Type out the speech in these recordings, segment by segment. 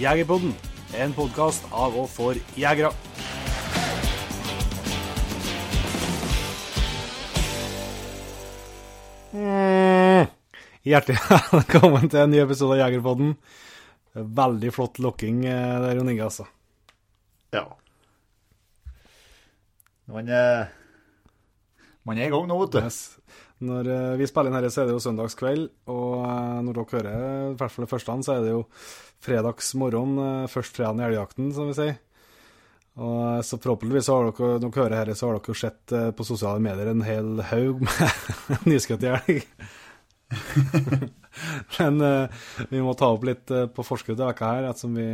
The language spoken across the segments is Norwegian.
Jegerpodden, en podkast av og for jegere. Mm. Hjertelig velkommen til en ny episode av Jegerpodden. Veldig flott lokking eh, der, Jon Inge, altså. Ja. Man er, man er i gang nå, vet du. Yes. Når eh, vi spiller inn her, så er det jo søndagskveld, og eh, når dere hører, i hvert fall det første, så er det jo fredagsmorgen, først fredagen i elgjakten, som vi sier. Og eh, så forhåpentligvis har dere, når dere hører dette, så har dere sett eh, på sosiale medier en hel haug med nyskutt elg. Men uh, vi må ta opp litt uh, på forskudd i vekka her, ettersom vi,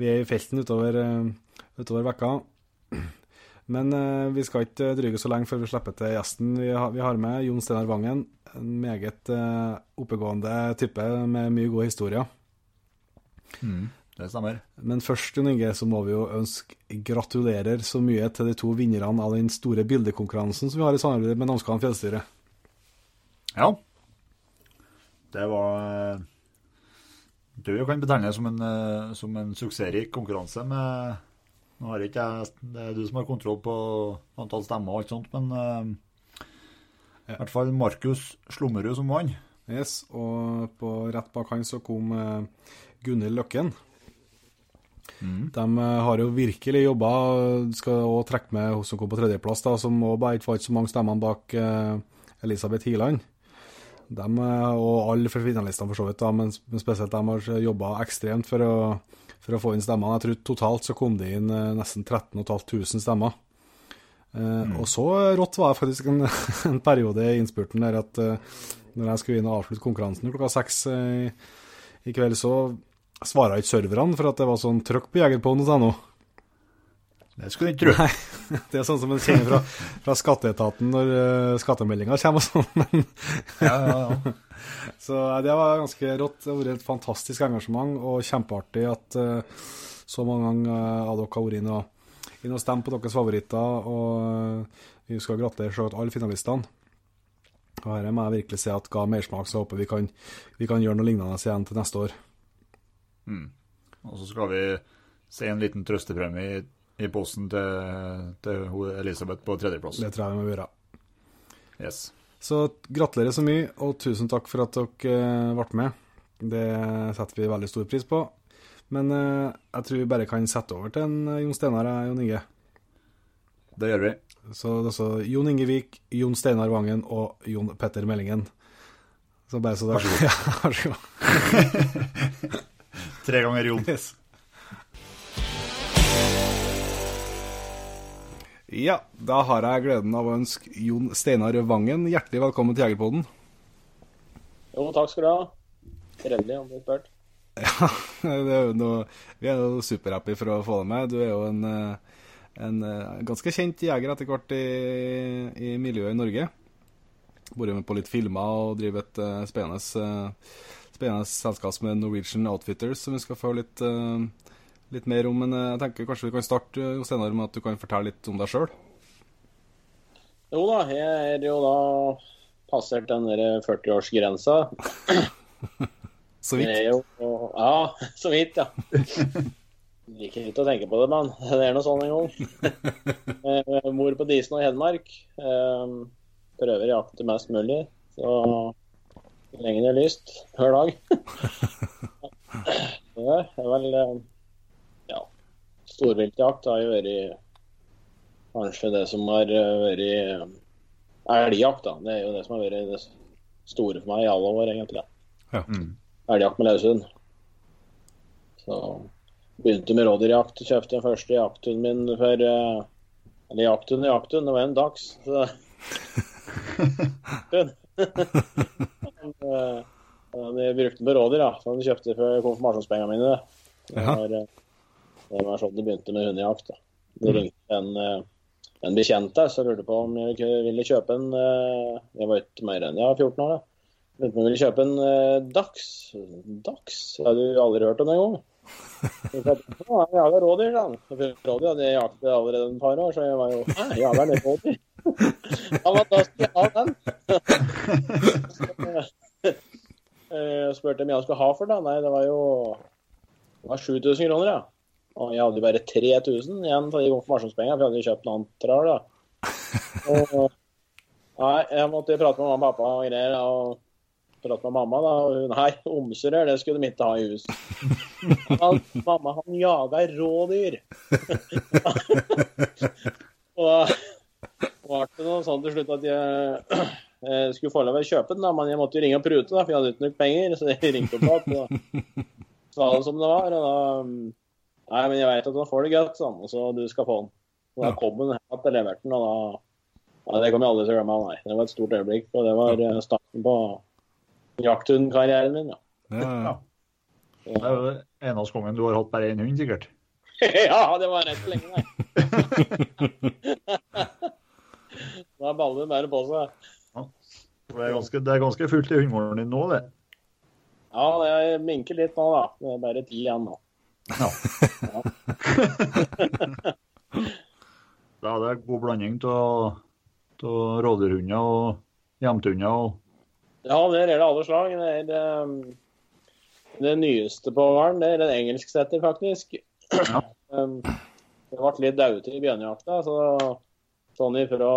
vi er i felten utover, uh, utover vekka. Men vi skal ikke dryge så lenge før vi slipper til gjesten vi har, vi har med, Jon Steinar Vangen. En meget oppegående type med mye god historie. Mm, det stemmer. Men først, Jon Inge, så må vi jo ønske gratulerer så mye til de to vinnerne av den store bildekonkurransen som vi har i samarbeid med Namskan fjellstyre. Ja. Det var eh, Du kan betegne det som en, eh, som en suksessrik konkurranse med Nå har ikke jeg Det er du som har kontroll på antall stemmer og alt sånt, men ja. i hvert fall Markus Slummerud som vant. Yes, og på rett bak han så kom eh, Gunhild Løkken. De eh, har jo virkelig jobba, skal også trekke med hun som kom på tredjeplass, da, som òg bare ikke fant så mange stemmer bak eh, Elisabeth Hiland. De, eh, og alle finalistene for så vidt, da, men, spesielt de har jobba ekstremt for å, for å få inn stemmene. Jeg tror totalt så kom det inn eh, nesten 13 500 stemmer. Mm. Og så rått var det faktisk en, en periode i innspurten der at eh, når jeg skulle inn og avslutte konkurransen klokka seks i, i kveld, så svara ikke serverne for at det var sånn trøkk på jegerpodden.no. Det skulle du ikke tro. Det er sånn som en kjenner fra, fra skatteetaten når uh, skattemeldinga kommer og sånn. Men, Ja, ja, ja. så eh, det var ganske rått. Det har vært et fantastisk engasjement og kjempeartig at uh, så mange ganger eh, av dere har vært inne og, inn og stemt på deres favoritter. Og eh, vi skal gratulere selvsagt alle finalistene. Og Dette må jeg virkelig si at ga mersmak, så jeg håper vi kan, vi kan gjøre noe lignende igjen til neste år. Og så skal vi se en liten trøstepremie i, posen til, til Elisabeth på tredjeplass. Det tror jeg vi må gjøre. Yes. Så gratulerer så mye, og tusen takk for at dere eh, ble med. Det setter vi veldig stor pris på. Men eh, jeg tror vi bare kan sette over til en eh, Jon Steinar og Jon Inge. Det gjør vi. Så det er altså Jon Inge Vik, Jon Steinar Vangen og Jon Petter Meldingen. Så bare så det Ja, vær så god. Tre ganger Jon. Yes. Ja, da har jeg gleden av å ønske Jon Steinar Vangen hjertelig velkommen til Jegerpoden. Jo, takk skal du ha. Trivelig om du spurt. Ja, det er jo noe, vi er jo superhappy for å få deg med. Du er jo en, eh, en eh, ganske kjent jeger etter hvert i, i miljøet i Norge. Vært med på litt filmer og driver et eh, spennende, spennende selskap med Norwegian Outfitters, som vi skal få litt, eh, litt mer om. Men eh, jeg tenker kanskje vi kan starte Jo senere med at du kan fortelle litt om deg sjøl. Jo da, jeg er jo da passert den der 40-årsgrensa. Så vidt. jo Ja, så vidt, ja. Liker ikke å tenke på det, men det er nå sånn en gang. Eh, Mor på Disen og Hedmark. Eh, Prøver å jakte mest mulig. Så lenge det er lyst hver dag. Det er vel eh. Storviltjakt har jo vært kanskje det som har eh, vært eh, elgjakt, da. Det er jo det som har vært det store for meg i alle år, egentlig. Mm. Elgjakt med løshund. Så begynte med rådyrjakt. Kjøpte den første jakthunden min for eh, Eller jakthund og jakthund, det var en dags. Så. Eh, jeg brukte den på rådyr, da. Så den kjøpte for konfirmasjonspengene mine. Det var, eh, det var sånn det begynte med hundejakt. da. Det ringte en, eh, en bekjent der som lurte på om jeg ville kjøpe en eh, Jeg var ikke mer enn jeg var 14 år, da. Lurte på om jeg ville kjøpe en dachs. Dax. Jeg Har du aldri hørt om det engang? Jeg jager rådyr, da. han. Rådyr hadde jeg jaktet allerede et par år, så jeg var jo Hæ, jager litt rådyr? Ja, men da skal jeg ha den. Jeg spurte om jeg skulle ha for det. Nei, det var jo det var 7000 kroner, ja. Og jeg hadde jo bare 3000 igjen av de konfirmasjonspengene, for jeg hadde jo kjøpt noen trær, da. Og, nei, jeg måtte jo prate med mamma og pappa og greier. og prate med mamma, da. Og hun nei, omsorør, det skulle de ikke ha i hus. Han, mamma, han jaga rådyr. og da var det noe sånn til slutt at jeg, jeg skulle få lov å kjøpe den, da, men jeg måtte jo ringe og prute, da, for jeg hadde ikke nok penger. Så jeg ringte opp igjen og sa det som det var. og da, Nei, men jeg vet at han får det godt, sånn, og så du skal få den. Og da kom den her til leverte den, og da ja, Det kommer jeg aldri til å glemme. Nei. Det var et stort øyeblikk, og det var ja. starten på jakthundkarrieren min. ja. Ja, ja. Det er jo eneste gangen du har hatt bare én hund, sikkert. ja, det var rett lenge, nei. da baller det bare på seg. Det er ganske, det er ganske fullt i hundegården din nå, det. Ja, det minker litt nå, da. Det er bare ti igjen nå. Ja. Da er jeg god blanding av rådyrhunder og hjemtehunder. og Ja, der er det alle slag. Det er det, det nyeste på gården. Det er en engelsksetter, faktisk. Ja. Um, det ble litt daute i bjørnejakta, så sånn ifra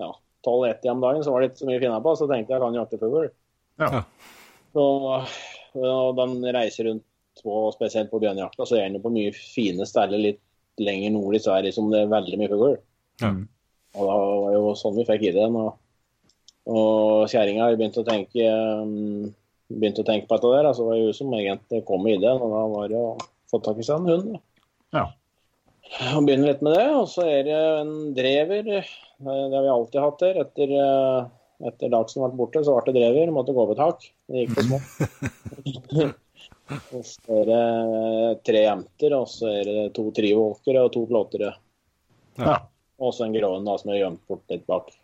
ja, 12-1 om dagen så var det ikke så mye å finne på, så tenkte jeg jeg kan jakte fugl. Ja. Så og den reiser rundt på, spesielt på bjørnejakta, så er den jo på mye fine steder litt lenger nord i Sverige som det er veldig mye fugl. Mm. Og da var det jo sånn vi fikk ideen. Og, og kjerringa begynte å tenke um, begynte å tenke på dette der. Altså, det var jo hun som egentlig kom med ideen, og da var det å få tak i seg en hund. Ja. Og begynne litt med det. Og så er det en drever. Det det har vi alltid hatt der. Etter, eh, etter Dagsen ble borte, så ble det drever. Måtte gå over tak. Det gikk for små. og så er det tre jenter, og så er det to trivåkere og to plåtere. Ja. Og så en grå en som er gjemt bort litt bak.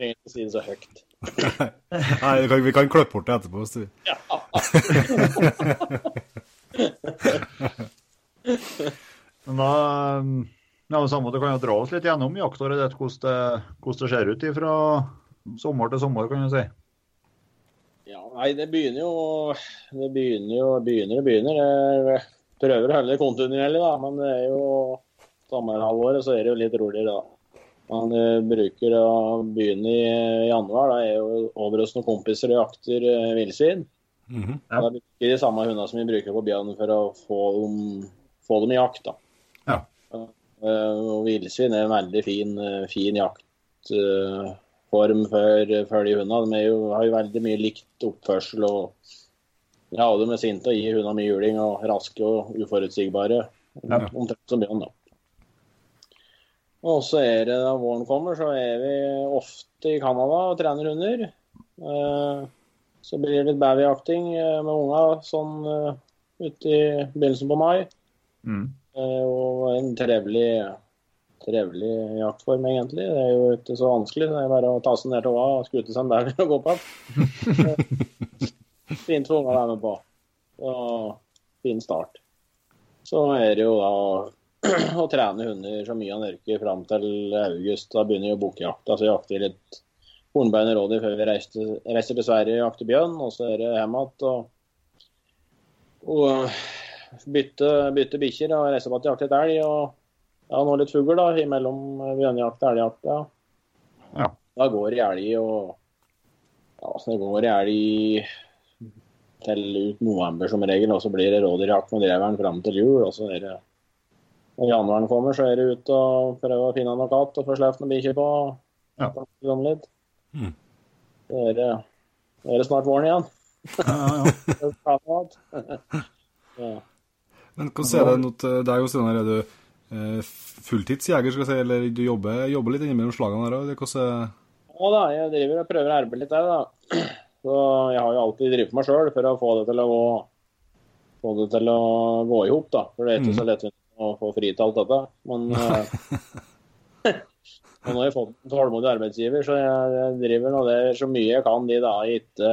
Trenger ikke å si det så høyt. Nei, vi kan, vi kan klippe bort det etterpå. hvis du vil. Men da ja, det samme, Du kan jo dra oss litt gjennom jaktåret ditt, hvordan det, hvordan det ser ut fra sommer til sommer, kan du si. Ja, nei, det begynner jo Det begynner jo begynner og begynner. Jeg prøver å holde det kontinuerlig, da, men det er jo sommerhalvåret så er det jo litt roligere, da. Man eh, bruker å begynne i januar. Da er jo over hos noen kompiser og jakter villsvin. Mm -hmm. Ja. Da bruker de samme hundene som vi bruker på bjørn for å få dem, få dem i jakt. da. Ja. Eh, og villsvin er en veldig fin, eh, fin jaktform for, for de jo, har jo veldig mye likt oppførsel. og ja, De er sinte og gir hundene mye juling og raske og uforutsigbare. Ja. Omtrent som bjørn, da. Og så er det da våren kommer, så er vi ofte i Canada og trener hunder. Eh, Så blir det litt babyjakting eh, med unga sånn ute i begynnelsen på mai. Mm. Eh, Og en trevelig, trevelig jaktform, egentlig. Det er jo ikke så vanskelig. Det er bare å ta seg ned til åa og skute seg en bag og gå på. Fint for ungene å være med på. Og fin start. Så er det jo da å trene hunder så mye han orker fram til august. Da begynner jo bukkjakta. Så jakter litt hornbein og rådyr før vi reiser, reiser til Sverige og jakter bjørn. Og så er det hjem igjen og, og bytte, bytte bikkjer og reise på til jakt etter elg. Og ja, nå litt fugl da, imellom bjørnejakt og elgjakt. Ja. Ja. Da går det i elg og ja, så det går i elg til ut november som regel, og så blir det rådyrjakt med dreveren fram til jul. og så er det Når januaren kommer, så er det ut og prøve å finne noe katt og få sluppet noen bikkjer på. Ja. Mm. Så er det, er det snart våren igjen. Ja, ja, ja. Men hvordan er det nå til deg, Jostein? Er du eh, fulltidsjeger, skal jeg si, eller du jobber, jobber litt innimellom slagene her òg? Hvordan Ja da, jeg driver og prøver å arbeide litt der, da. Så jeg har jo alltid drevet meg sjøl for å få det til å gå få det til å gå i hop, da. For det er ikke så lett å få fri til alt dette. Men, eh, Og nå har jeg fått en tålmodig arbeidsgiver, så jeg, jeg driver nå det så mye jeg kan de da ikke,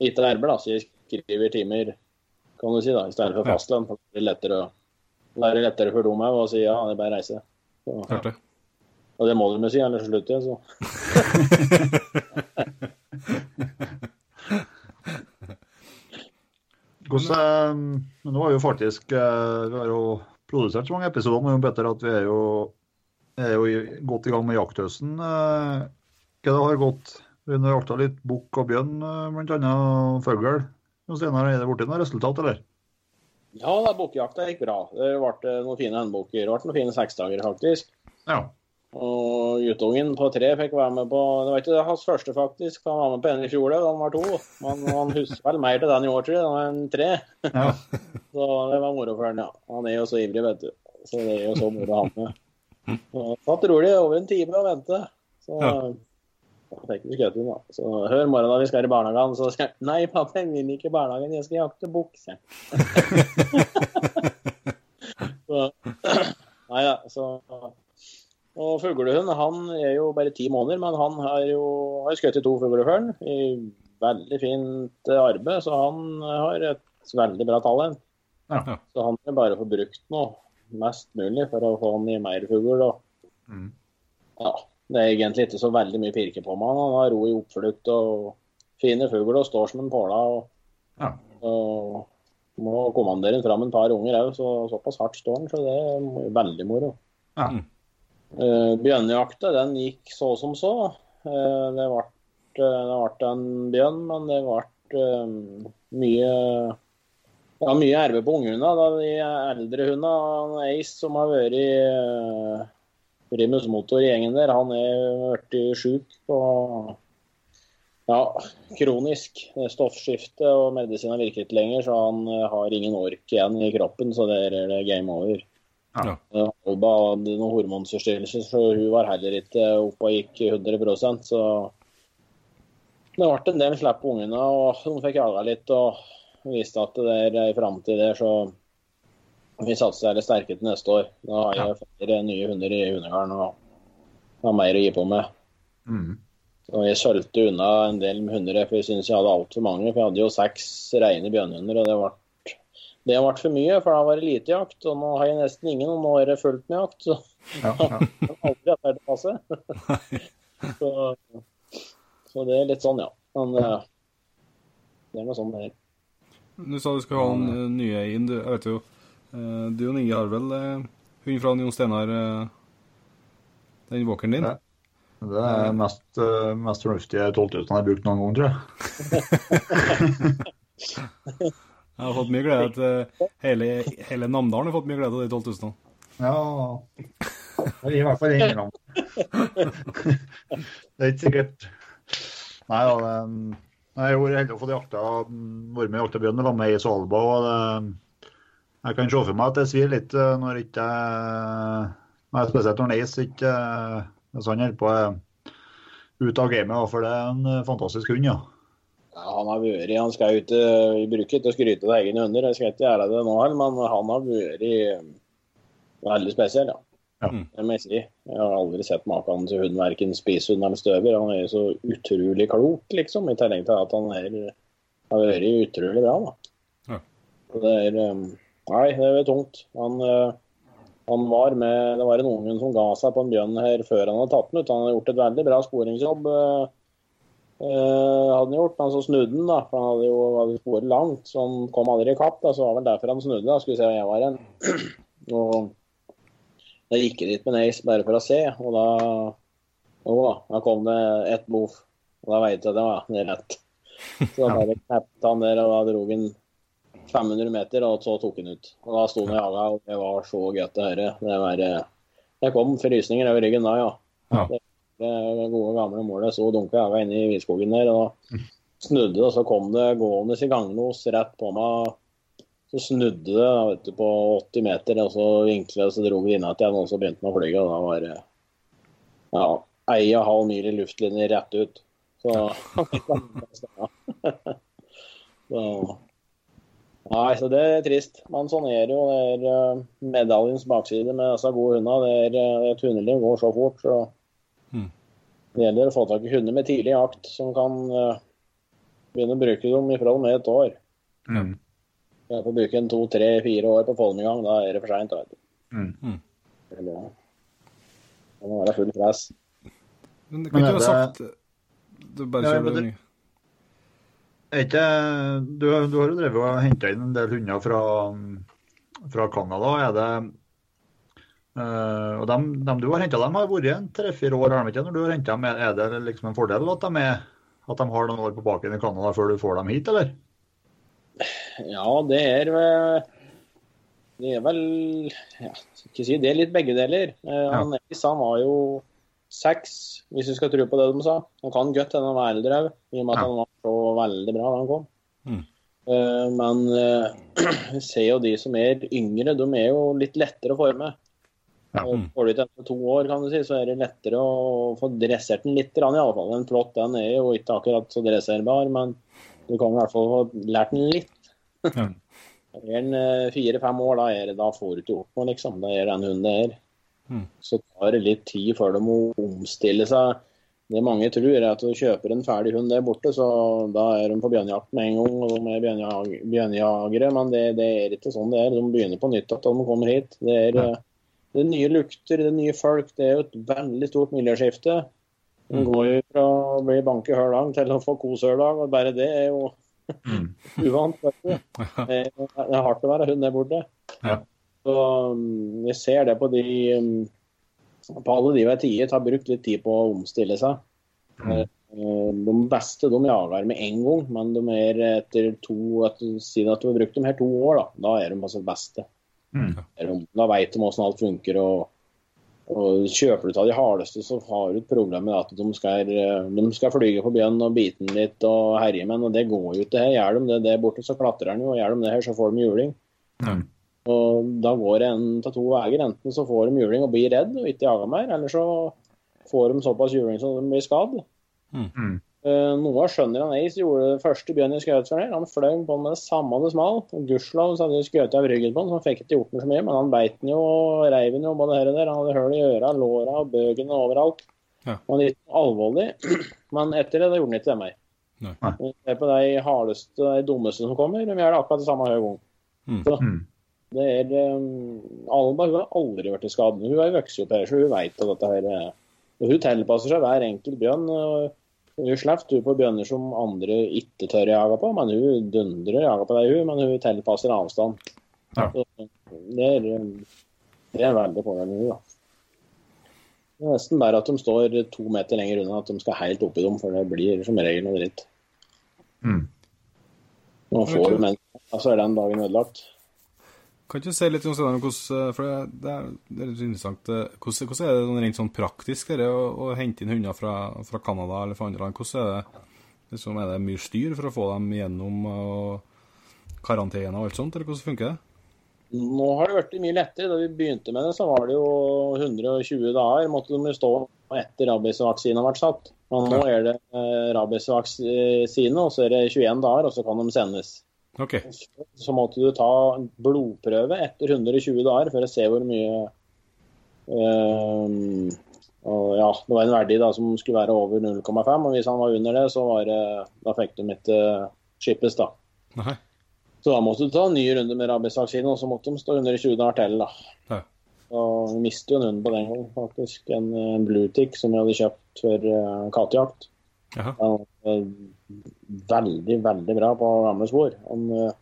ikke arbeid. Da. Så jeg skriver timer, kan du si, da, i stedet for Ja. fastlønn. for Det er lettere, å- det er lettere for dem òg å si ja, det er bare å reise. Så, ja. det. og det må de jo si, ellers slutter jeg. Så. Hvordan, eh, men nå har vi jo faktisk eh, vi har jo produsert så mange episoder men jo bedre at vi er jo, er jo godt i gang med jakthøsten. Eh, Hva det har gått? Vi har jakta litt bukk og bjørn, bl.a. blant annet fugl. Steinar, Er det blitt noe resultat, eller? Ja, da, gikk bra. Det ble noen fine håndbukker. Det ble noen fine seksdager, faktisk. Ja. Og guttungen på tre fikk være med på Det var ikke hans første, faktisk. Han var med på en i fjor, da han var to. Men han husker vel mer til den i år, tror jeg. Den var en tre. ja. Så det var moro for han, ja. Han er jo så ivrig, vet du. Så det er jo så moro å ha med. Så Satt rolig over en time og vente. Så Ja. Da. Så hør morgenen da vi skal i barnehagen, så skal jeg Nei, pappa, jeg vil ikke i barnehagen, jeg skal jakte bukse. så Nei da, så Og fuglehund, han er jo bare ti måneder, men han har jo har skutt to fugler før i veldig fint arbeid, så han har et veldig bra talent. Ja. Så han må bare få brukt noe mest mulig for å få han i mer fugl. Og Mm. ja, det er egentlig ikke så veldig mye pirke på meg. han. Har ro i oppflukt og fine fugl og står som en påle. Og, Ja. og må kommandere han fram en par unger òg, så såpass hardt står han. Så det er veldig moro. Ja. Uh, Bjørnejakta den gikk så som så. Eh, det ble det ble en bjørn, men det ble eh, mye ja, mye erve på unghundene. De eldre hundene, Ace som har vært Primus Motor i gjengen der, han er blitt sjuk på ja, kronisk stoffskifte, og medisinen har virket lenger, så han eh, har ingen ork igjen i kroppen, så der er det game over. Ja. Eh, Alba hadde noen hormonforstyrrelser, så hun var heller ikke oppe og gikk 100% så det ble en del slipp på ungene, og de fikk jaga litt og viste at det er ei framtid der, så vi satser det sterke til neste år. Da har jeg flere nye hunder i hundegarden og har mer å gi på med. Mm. Og jeg solgte unna en del hunder, for jeg syntes jeg hadde altfor mange. For jeg hadde jo seks rene bjørnhunder, og det ble, det ble for mye, for da var det lite jakt. Og nå har jeg nesten ingen, og nå er det fullt med jakt. Så Ja, ja. aldri hatt det å passe. så, så det er litt sånn, ja. Men eh, det er noe sånn det er. Du sa du skulle ha en eh, nye inn. Jeg vet jo Du og Inge har vel eh, hund fra Jon Steinar, eh, den walkeren din? Ja. Det er mest, eh, mest fornuftige 12 000 jeg har brukt noen gang, tror jeg. Jeg har fått mye glede til hele, hele Namdalen har fått mye glede av de 12 000. Ja Det gir i hvert fall ingen gang. Det er ikke sikkert Nei da. det- Jeg har vært heldig å få jakta, vært med i jakta bjørn sammen med og Alba. og det, Jeg kan se for meg at det svir litt eh, når ikke nei, Spesielt når Eis ikke eh, Hvis han holder på eh, ut av gamet, for det er en eh, fantastisk hund, ja. Ja, han har vært Han skal jo ikke bruket ikke å skryte av egne hunder, jeg skal ikke gjøre det nå heller, men han har vært veldig spesiell, ja. Ja. Det må jeg si. Jeg har aldri sett maken til hund, verken spisehund eller støver. Han er jo så utrolig klok, liksom, i tillegg til at han er, har vært utrolig bra. da. Ja. Det er um, Nei, det er tungt. Han, eh, han var med Det var en unge som ga seg på en bjørn her før han hadde tatt den ut. Han hadde gjort et veldig bra sporingsjobb. Uh, hadde han gjort, men så snudde han, da. For han hadde jo hadde sporet langt, så han kom aldri i kapp. da, Så var vel derfor han snudde. da, Skulle se hvor jeg var hen. Og da gikk jeg dit med Nace bare for å se, og da Jo da, da kom det ett boff. Og da veit jeg at det var rett. Så da bare knappet han der, og da dro han 500 meter, og så tok han ut. Og da sto han og jaga, og det var så godt å høre. Det var eh, Det kom frysninger over ryggen da, ja. Ja. Det, det gode, gamle målet så dunka jaga inne i Vidskogen der, og snudde, og så kom det gående i ganglos rett på meg. Så snudde det vet du, på 80 meter, og så vinklet og så dro det innat igjen, og så begynte den å fly. Og da var det ja, ei og halv mil i luftlinje rett ut. Så så, Nei, så det er trist. Man sånn er jo. Det er eh, medaljens bakside med disse gode hundene. Det er eh, et hundeliv går så fort. Så Det gjelder å få tak i hunder med tidlig jakt som kan uh, begynne å bruke dem ifra og med et år. Mm. Jeg får bruke en to, tre, fire år på å i gang. Da er det for seint. Mm. Det må være full press. Men det kunne kan er ikke ha sagt Du bare Ja, kjører men det det- nye. Er ikke, du, du har jo drevet og henta inn en del hunder fra, fra Canada. Er det øh, Og dem, dem du har henta, dem har vært en tre-fire år, har de? Når du har hentet dem, er det liksom en fordel at de, er, at de har noen år på baken i Canada før du får dem hit, eller? Ja, det er eh, Det er vel ja, skal ikke si det er litt begge deler. Ja. han han var jo seks, hvis vi skal tro på det de sa. Han kan godt hende han var eldre òg, i og med at han var så veldig bra da han kom. Mm. Uh, men eh, vi ser jo de som er yngre, de er jo litt lettere å forme. Ja. Og Får du til etter to år, kan du si, så er det lettere å få dressert den litt, i alle fall. En flott den er jo ikke akkurat så dresserbar, men du kan i hvert fall få lært den litt. Ja. Er den eh, fire-fem år, da, er det, da får du ikke gjort noe, liksom. Da er den hunden det er. Mm. Så tar det litt tid før de må omstille seg. Det mange tror, er at du kjøper en ferdig hund der borte, så da er de på bjørnejakt med en gang, og de er bjørnejag bjørnejagere. Men det, det er ikke sånn det er. De begynner på nytt igjen når de kommer hit. Det er, eh, det er nye lukter, det er nye folk. Det er jo et veldig stort miljøskifte. De Mm. går jo fra å bli banke hver dag til å få kos hver dag, og bare det er jo Mm. uvant. vet du. Det er hardt å være hund der borte. Ja. Så vi Jeg ser det på de um, På alle de ved tiet har brukt litt tid på å omstille seg. Mm. Eh, De beste de jager med en gang, men de er etter to etter, Siden at du har brukt dem her to år, da, da er de altså beste. Mm. Er Da vet de hvordan alt funker. og og Kjøper du av de hardeste, så har du et problem med at de skal, eh, de skal flyge på bjørn og bite den litt og herje med den. og Det går jo ikke. her. Gjør de det der borte, så klatrer den jo. og Gjør de det her, så får de juling. Mm. Og Da går det en av to veier. Enten så får de juling og blir redd og ikke jager mer, eller så får de såpass juling som de blir skadd. Mm. Eh, Noe skjønner han Ace gjorde det første bjørn i skjøt for den. Han fløy på den med det samme det smalt, Og Gudskjelov så hadde de skutt av ryggen på den, så han fikk ikke gjort den så mye. Men han beit den jo og reiv den jo både her og der. Han hadde hull i øra, låra, bøgene overalt. Ja. Han gikk litt alvorlig. Men etter det, da gjorde han ikke det mer. Og Se på de hardeste, de dummeste som kommer. De gjør det akkurat det samme hver gang. Mm. Så Mm. Det er um, Alba hun har aldri vært i skade. Hun opp her, så hun vet at dette her er- og Hun tilpasser seg hver enkelt bjørn. og Hun slipper hun på bjørner som andre ikke tør å jage på, men hun dundrer jager på deg, hun, men hun tilpasser avstand. Ja. Det er, um, det er veldig påvirkende, hun, da. Det er nesten bare at de står to meter lenger unna, at de skal helt oppi dem, for det blir som regel noe dritt. Mm. Nå får du en, så er den dagen ødelagt. Kan ikke du si litt om hvordan, for det, er, det er litt interessant, eh, hvordan, hvordan er det sånn rent sånn praktisk det, å, å hente inn hunder fra, fra Canada eller fra andre land? Hvordan er det, liksom, er det mye styr for å få dem gjennom karantene og alt sånt, eller hvordan funker det? Nå har det blitt mye lettere. Da vi begynte med det, så var det jo 120 dager måtte de stå etter rabiesvaksinen vært satt. Men nå er det eh, rabiesvaksine, og så er det 21 dager, og så kan de sendes. OK. Så måtte du ta blodprøve etter 120 dager for å se hvor mye eh, og ja, Det var en verdi da som skulle være over 0,5, og hvis han var under det, så var det, da fikk de ikke skippes. da. Nei. Så da måtte du ta en ny runde med rabiesvaksine, og så måtte de stå under i 20 dager til. da. Ja. Og mistet jo en hund på den gangen, faktisk. En, en bluetick som jeg hadde kjøpt for uh, kattejakt. Jaha. Eh, veldig, veldig bra på gamle spor. Eh,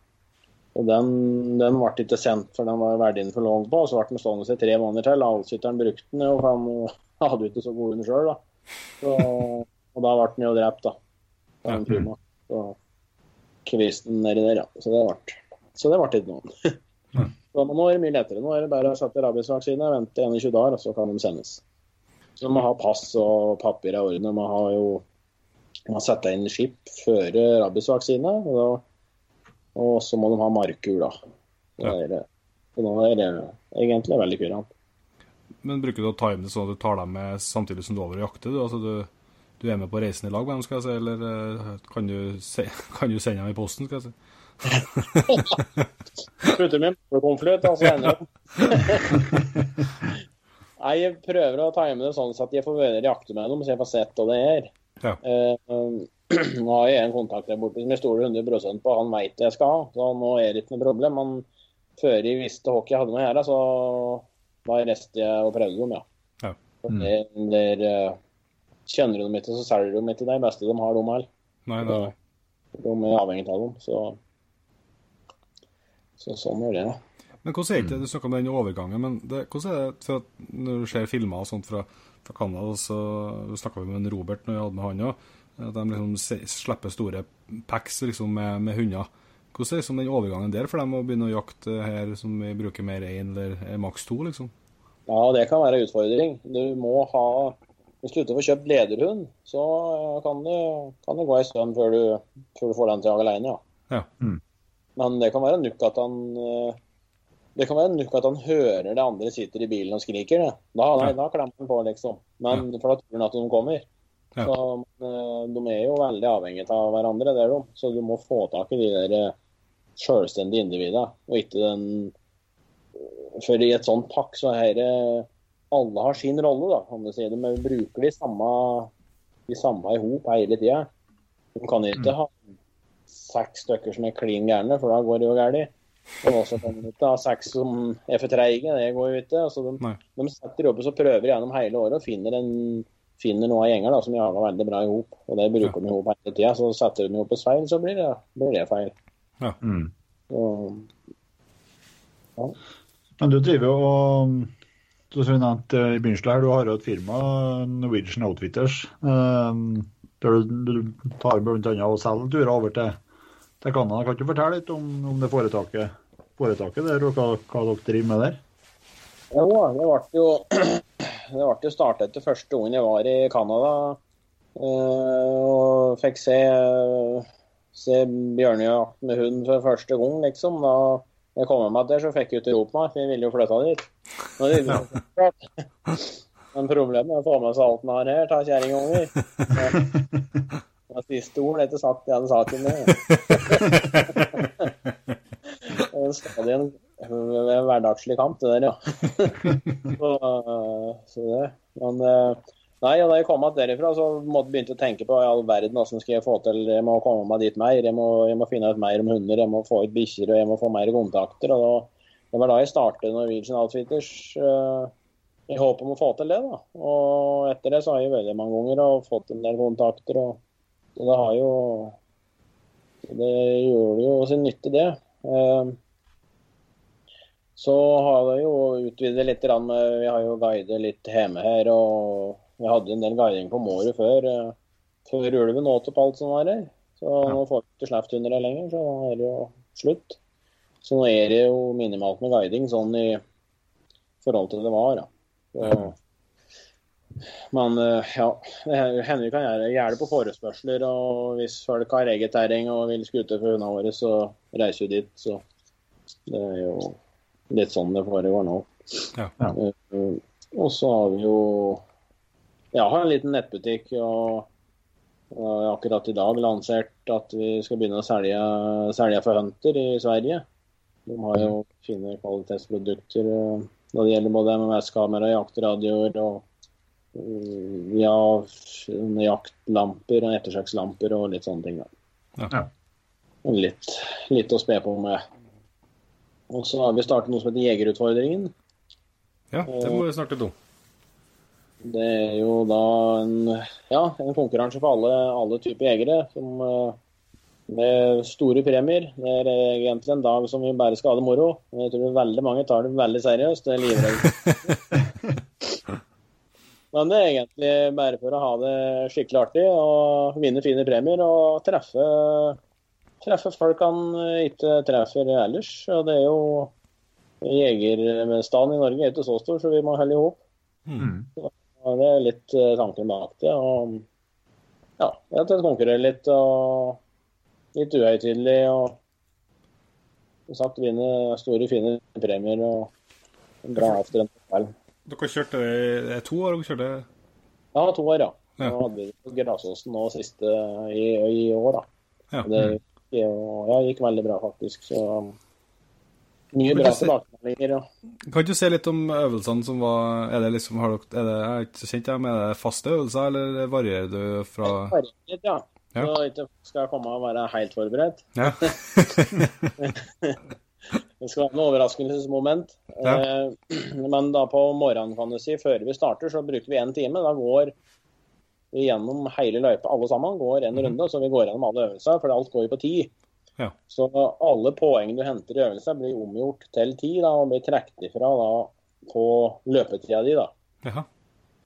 og den, den ble ikke sendt, for den var verdien for lånt på. og Så ble den stående i tre måneder til. Avsitteren brukte den jo, for han hadde ikke så god hund sjøl. Og da ble den jo drept, da. Av en puma. Så kvisten nedi der, ja. Så det ble, så det ble ikke noe. Så nå er det mye lettere. Nå er det bare å sette rabiesvaksine, vente 21 dager, og så kan de sendes. Så de må ha pass og papir i orden. De må ha jo de må sette inn skip før rabiesvaksine. Og, da- og så må de ha markur, da. Ja. det, så er det egentlig veldig kurant. Men bruker du å time det sånn at du tar dem med samtidig som du er over og jakter? Du, altså du, du er med på reisen i lag med dem, skal jeg si, eller eh, kan du, se, kan du sende dem i posten, skal jeg si? Putter med konvolutt, og så ender Nei, Jeg prøver å time det sånn at jeg får være i jakte med dem, så jeg får sett hva det er. Ja. Eh, nå har jeg en kontakt der borte som jeg stoler 100% på. Han veit jeg skal ha, så nå er det ikke noe problem. Men før jeg visste hva jeg hadde med å gjøre, så da reiste jeg og prøvde dem, ja. Ja. Mm. det, der, eh, kjenner du dem ikke, så selger du dem ikke de beste de har, de. Nei, nei, nei. De er avhengig av dem, så, så sånn er det. da. Men hvordan er det, Du snakka om den overgangen, men det, hvordan er det for at når du ser filmer og sånt fra, fra Canada, så snakka vi med en Robert når vi hadde med han òg, at de liksom slipper store packs liksom, med, med hunder. Hvordan er liksom den overgangen der for dem å begynne å jakte her som vi bruker mer én eller er maks to, liksom? Ja, det kan være en utfordring. Du må ha Hvis du ikke får kjøpt lederhund, så eh, kan det, kan det gå en stund før du, før du får den til å jage alene, ja. Ja. Men det kan være nok at han eh, det kan være nok at han hører det andre sitter i bilen og skriker. Det. Da, nei, da klemmer han på, liksom. Men for da tror han at de kommer. Ja. Så eh, De er jo veldig avhengige av hverandre, det er de. Så du må få tak i de der eh, selvstendige individene, og ikke den For i et sånt pakk så er det Alle har sin rolle, da, kan du si. De bruker de samme de samme i hop hele tida. De kan ikke ha seks stykker som er klin gærne, for da går det jo galt. Og også kan de ikke ha seks som er for treige, det går jo ikke. Altså de, de setter opp og så prøver gjennom hele året og finner, en, finner noen gjenger da, som jager veldig bra i hop. Og det bruker de i hop hele tida. Så setter de opp et feil, så blir det, blir det feil. Mm. Og, Men du driver jo og du som vi nevnte i begynnelsen her, du har jo et firma, Norwegian Outfitters, eh, der du, du tar bl.a. og selger turer over til, til Canada. Kan du fortelle litt om, om det foretaket, foretaket der, og hva, hva dere driver med der? Jo, det ble jo det ble jo startet etter første gangen jeg var i Canada. eh, Og fikk se, se bjørnejakt med hund for første gang, liksom. Da jeg kom meg der, så fikk jeg ikke ropt meg, for jeg ville jo flytte dit. Men problemet er å få med seg alt man har her, ta kjerringunger. Det siste ord etter sagt i den saken. Er stadig en hverdagslig kamp, det der, ja. så, eh, så det. Men eh, nei, og da jeg kom derifra, så måtte jeg å tenke på i all verden hvordan skal jeg få til Jeg må komme meg dit mer, jeg må, jeg må finne ut mer om hunder, jeg må få ut bikkjer og jeg må få mer kontakter. og da, Det var da jeg startet Norwegian Outfitters. eh, i håp om å få til det. da. Og etter det så har jeg veldig mange ganger og fått en del kontakter. og så Det har jo Det gjør jo sin nytte, det. Eh, så har vi jo utvidet litt. med- Vi har jo guidet litt hjemme her. Og vi hadde en del guiding på Måret før, eh, før ulven åt opp alt som var her. Så nå får vi ikke sluppet under det lenger, så nå er det jo slutt. Så nå er det jo minimalt med guiding sånn i forhold til det var. da. Så, men eh, ja, Henrik hender kan gjøre, det på forespørsler. Og hvis folk har eget terreng og vil skute for hundene våre, så reiser vi dit. Så det er jo litt sånn det foregår nå. Ja. ja. og så har vi jo Jeg har en liten nettbutikk. og akkurat i dag lansert at vi skal begynne å selge, selge for Hunter i Sverige. De har jo fine kvalitetsprodukter eh, når det gjelder både MMS-kamera, jaktradioer og eh, ja, jaktlamper og ettersøkslamper og litt sånne ting. Da. Ja. Litt, litt å spe på med. Og så har vi startet noe som heter Jegerutfordringen. Ja, det må vi snakke litt om. Det er jo da en, ja, en konkurranse for alle, alle typer jegere. Som, eh, med store premier. Det er egentlig en dag som vi bare skal ha det moro. Jeg tror veldig mange tar det veldig seriøst. Det er livredd. Men det er egentlig bare for å ha det skikkelig artig og vinne fine premier og treffe, treffe folk han ikke treffer ellers. Og det er jo Jegerbestanden i Norge er ikke så stor, så vi må holde i hop. Mm. Det er litt eh, tanken bak det. Og ja, at en konkurrerer litt og litt uhøytidelig og som sagt vinne store, fine premier og bra after en kveld. Dere kjørte det er to år dere kjørte Ja, to år, ja. Ja. Nå hadde vi Grasåsen nå sist i, i år, da. Ja. Det gikk, ja, gikk veldig bra, faktisk. Så Mye bra tilbakemeldinger. Ja. Kan du si litt om øvelsene som var Er det liksom, har dere, er det, jeg er ikke så kjent, jeg, men er det faste øvelser, eller varierer du fra Variert, ja. Ja. Så ikke skal jeg komme og være helt forberedt. Ja. Det skal være noe overraskelsesmoment. Ja. Eh, Men da på morgenen, kan du si, før vi starter, så bruker vi én time. Da går vi gjennom hele løypa, alle sammen. Går en runde, så vi går gjennom alle øvelser, for alt går jo på ti. Ja. Så alle poeng du henter i øvelser, blir omgjort til ti da, og blir trukket ifra da, på løpetida di. da. Ja.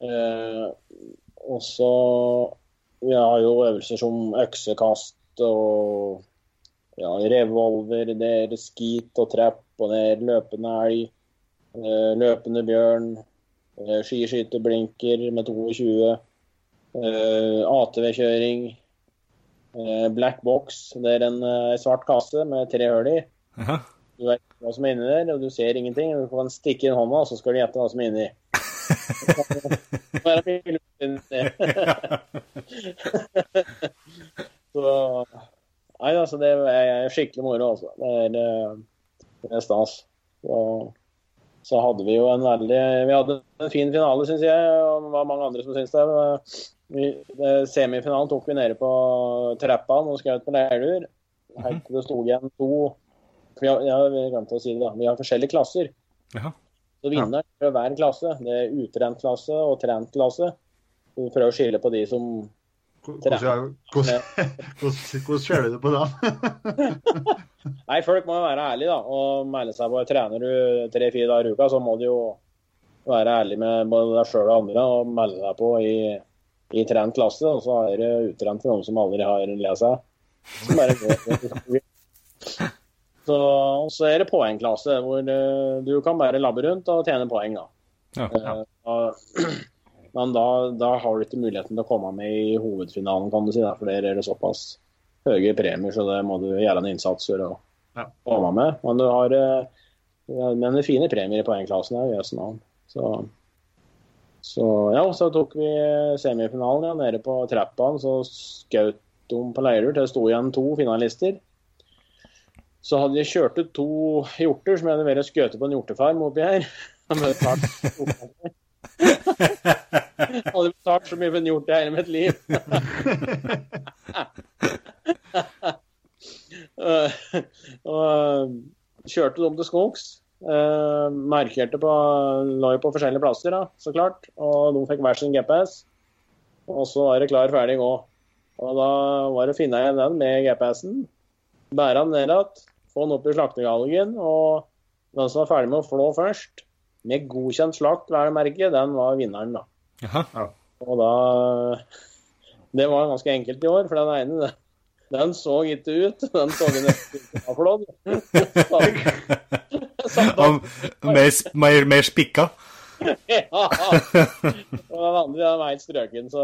Eh, og så Vi har jo øvelser som øksekast og ja, revolver, er skit og trapp og er løpende elg, eh, løpende bjørn, eh, skiskyterblinker med 22, eh, ATV-kjøring, black box, det er en svart kasse med tre hull i. Du vet hva som er inni der, og du ser ingenting. Du kan stikke inn hånda, og så skal du gjette hva som er inni. så Nei, altså, det er skikkelig moro, altså. Det er, eh, det er stas. Så, så hadde vi jo en veldig Vi hadde en fin finale, syns jeg, og det var mange andre som syns det. Vi, det, semifinalen tok vi nede på trappaen og skjøt på leirduer. Helt til det sto igjen to vi har, ja, vi glemte å si det da. Vi har forskjellige klasser. Ja. Så vinneren fra hver klasse, det er utrent klasse og trent klasse. Vi prøver å skille på de som Hvordan, ser du det på dem? Nei, folk må jo være ærlige, da. Og melde seg på. Trener du tre-fire dager i uka, så må du jo være ærlig med både deg sjøl og andre og melde deg på i, i trent klasse. Og så er det utrent for noen som aldri har lest seg. Så. Så, er det poengklasse, hvor eh, du kan bare labbe rundt og tjene poeng. da. Ja. ja. og- Men da, da har du ikke muligheten til å komme med i hovedfinalen, kan du si. Der, for der er det såpass høye premier, så det må du gjøre en innsats for å Ja. komme med. Men du har eh, men det fine premier i poengklassen her, jøss navn. Så, så ja, så tok vi semifinalen ja, nede på trappaen. Så skjøt de på Leirur til det sto igjen to finalister. Så hadde de kjørt ut to hjorter som jeg hadde vært skutt på en hjortefarm oppi her. De hadde betalt- så mye for en hjort i hele mitt liv. Eh, og kjørte dem til skogs. Eh, markerte på lå på forskjellige plasser, da, så klart. Og de fikk hver sin GPS. Og så var det klar, ferdig, gå. Og da var det å finne igjen den med GPS-en. Bære den ned igjen, få den opp i slaktegalgen. Og den som var ferdig med å flå først, med godkjent slakt, vel å merke, den var vinneren, da. Jaha. Og da Det var ganske enkelt i år, for den ene den, den så ikke ut. Den så nesten ut som flådd. Mer, mer, mer spikka. Ja. Og den andre den var helt strøken, så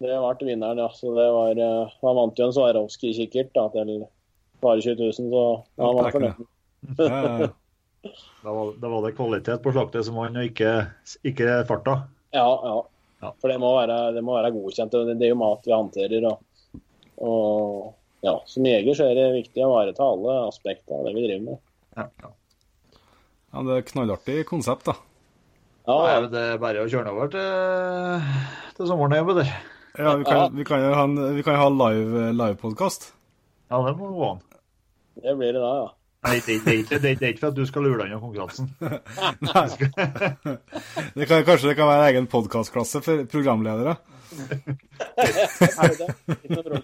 det ble vinneren, ja. Så det var Han vant jo en Swarovski-kikkert da, til bare 20 000, så han var fornøyd. Ja, ja, ja. Da var, da var det kvalitet på slaktet som vant, og ikke, ikke farta. Ja, ja. Ja. For det må være, det må være godkjent. og Det, det er jo mat vi håndterer. Og, og ja, som jeger så er det viktig å ivareta alle aspekter av det vi driver med. Ja, ja. ja, det er knallartig konsept, da. Ja, Ja, er det bare å kjøre over til, til sommeren. hjemme der. Ja, vi kan, vi kan jo ha, en- vi kan ha live livepodkast. Ja, det må gå an. det blir det da, ja. Nei, det, det, det, det, det er ikke for at du skal lure deg unna konkurransen. Det kan, kanskje det kan være en egen podkastklasse for programledere.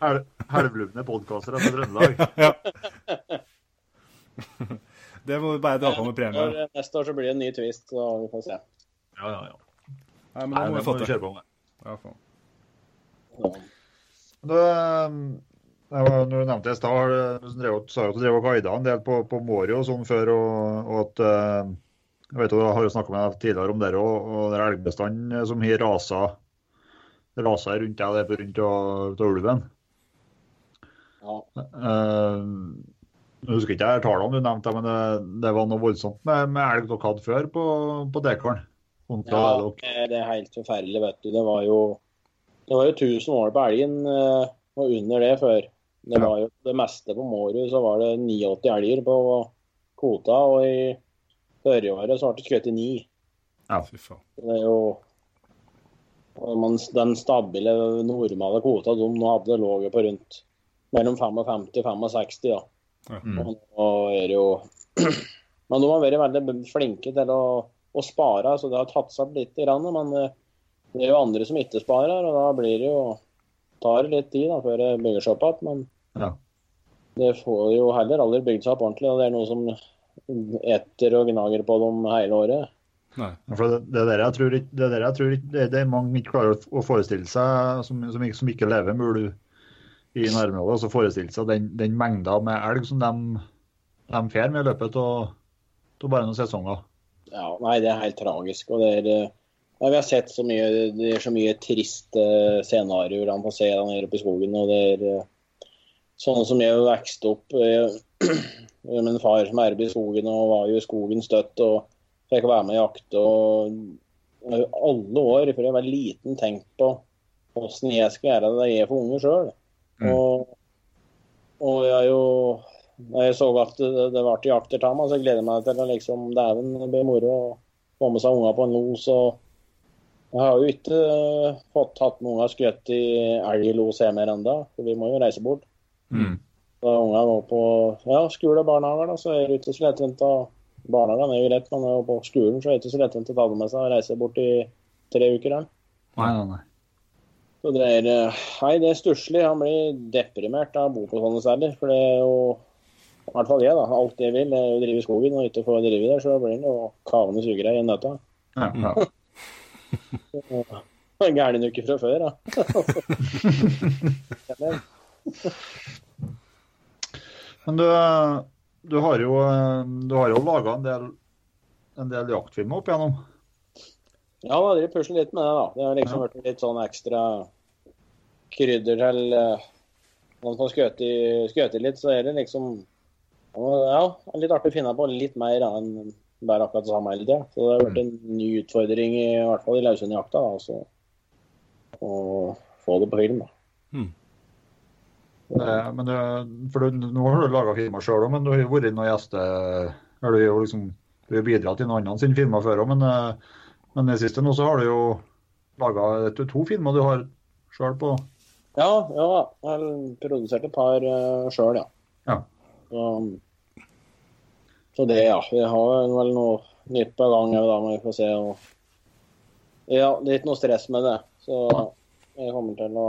Er Helvlubne podkastere fra Trøndelag. Ja. Det må du bare dra på med premie. Neste år så blir det en ny twist, så vi får se. Ja, ja, ja. Nei, men da må det vi få til. kjøre på med. Ja, faen. Du, det var, når du nevnte i stad, har du du sa at du drev og guida en del på, på Måri og sånn før, og, og at eh, Jeg vet jeg har jo snakka med deg tidligere om det og, og den elgbestanden som har rasa, rasa rundt deg rundt av, ulven. Ja. Uh, jeg husker ikke jeg tallene du nevnte, men det, det var noe voldsomt med, med elg dere hadde før på, på Dekaren. Ja, det er helt forferdelig, vet du. Det var jo det var jo 1000 mål på elgen, eh, og under det før. Det var jo det meste på Mårud, så var det 89 elger på kvota, og i forrige året så ble det skutt i ni. Fy faen. Det er jo man, Den stabile, normale kvota de nå hadde, lå jo på rundt mellom 55 og 65. da. Ja. Og nå er det jo Men de har vært veldig flinke til å, å spare, så det har tatt seg opp litt. Grann, men eh, det er jo andre som ikke sparer, og da blir det jo tar litt tid da, før det bygger seg opp igjen. Men Ja. det får jo heller aldri bygd seg opp ordentlig. og Det er noe som eter og gnager på dem hele året. Nei. For det, det der jeg tror det der jeg tror ikke, det, det er mange ikke klarer å- forestille seg, som, som, ikke, som ikke lever med ulv i nærområdet, altså forestille seg den, den mengda med elg som de, de får med i løpet av av bare noen sesonger. Ja, nei, det er helt tragisk. og det er... eh, Ja, vi har sett så mye, det er så mye triste scenarioer han får se der nede oppe i skogen. og det er eh, Sånn som jeg vokste opp eh, med min far som erbe i skogen og var jo i skogen støtt og fikk være med i jakte. og alle år før jeg var liten tenkt på hvordan jeg skal gjøre det jeg er for unge sjøl. Mm. Og, og jeg jo når jeg så at det, det ble jakter av meg, så gleder jeg meg til å liksom, dæven, det blir moro å få med seg unger på en los. og Jeg har jo ikke fått tatt med unger skutt i elglos hjemme ennå, for vi må jo reise bort. Mm. Da ungene går på ja, skole og barnehager, da, så er det ikke så lettvint å Barnehagen er jo rett, men er er på skolen så er det ikke så lettvint å ta dem med seg og reise bort i tre uker. Da. Nei, nei, nei. Så det er, eh, nei, det er stusslig. Han blir deprimert av å bo på sånne steder. For det er jo i hvert fall jeg, da. Alt jeg vil, er å drive i skogen og ikke få drive der. Så blir han jo kavende sugerei i nøtta. Ja, ja. Gæren uke fra før, da. Men du, du har jo, du har jo laga en del, en del jaktfilmer opp igjennom. ja, da driver pusler litt med det, da. Det har liksom Ja. vært litt sånn ekstra krydder til Når man får skutt litt, så er det liksom Ja, litt artig å finne på litt mer da, enn bare akkurat det samme hele tida. Så det har vært en ny utfordring, i, hvert fall i løshundjakta, da, altså. Å få det på film, da. Eh, Men det, for du, nå har du laga firma sjøl òg, men du har jo vært noen gjester eller Du har liksom, bidratt i noen andre sine firma før òg, men, eh, men det siste nå så har du jo laga to firma du har sjøl på. Ja, ja. Jeg har produsert et par uh, sjøl, ja. Ja. Så, så det, ja. Vi har vel noe nytt på gang, da må vi få se. Og... Ja, det er ikke noe stress med det. Så jeg kommer til å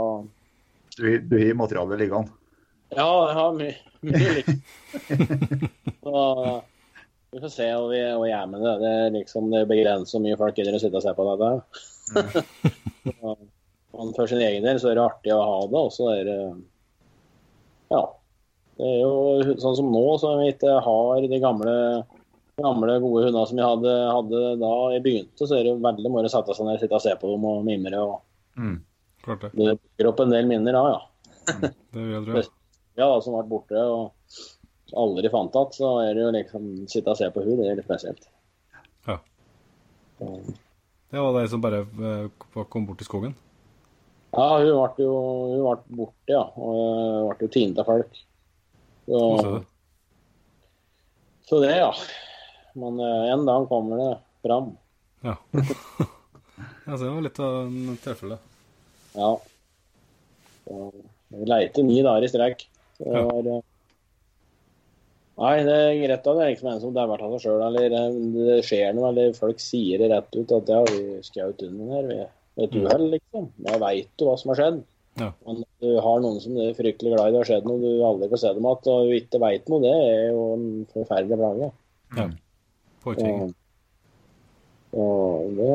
Du, du har materialet liggende. Ja, jeg har mye, mye. Så vi får se hva vi, vi gjør med det. Det er liksom det begrenser hvor mye folk gidder å sitte og se på dette. Så, for sin egen del så er det artig å ha det, og så er det Ja. Det er jo sånn som nå, som vi ikke har de gamle, gamle gode hundene som vi hadde, hadde da jeg begynte, så er det veldig moro å sette seg ned, sitte og se på dem og mimre. og Mm. Klart det. Det bygger opp en del minner da, ja. Det vil jeg tro. ja, som som ble borte og aldri fant igjen, så er det jo liksom sitte og se på hun, det er litt spesielt. Ja. Det var de som bare eh, kom bort i skogen. Ja, hun ble jo hun ble borte, ja. Og hun ble jo tint av folk. Så, så det, ja. Men øh, en dag kommer det fram. Ja. ja, så det var litt av en tilfelle. Ja. Så, vi leite ni dager i strekk. Det Ja. var Nei, det er greit at det er liksom en som dauer av seg sjøl, eller øh, det skjer noe, eller folk sier det rett ut at ja, vi skjøt hunden her ved ved et uhell, liksom. Da veit du hva som har skjedd. Ja. Men du har noen som er fryktelig glad i det har skjedd noe du aldri får se dem igjen, og du ikke veit noe, det er jo en forferdelig plage. Ja. Og, og det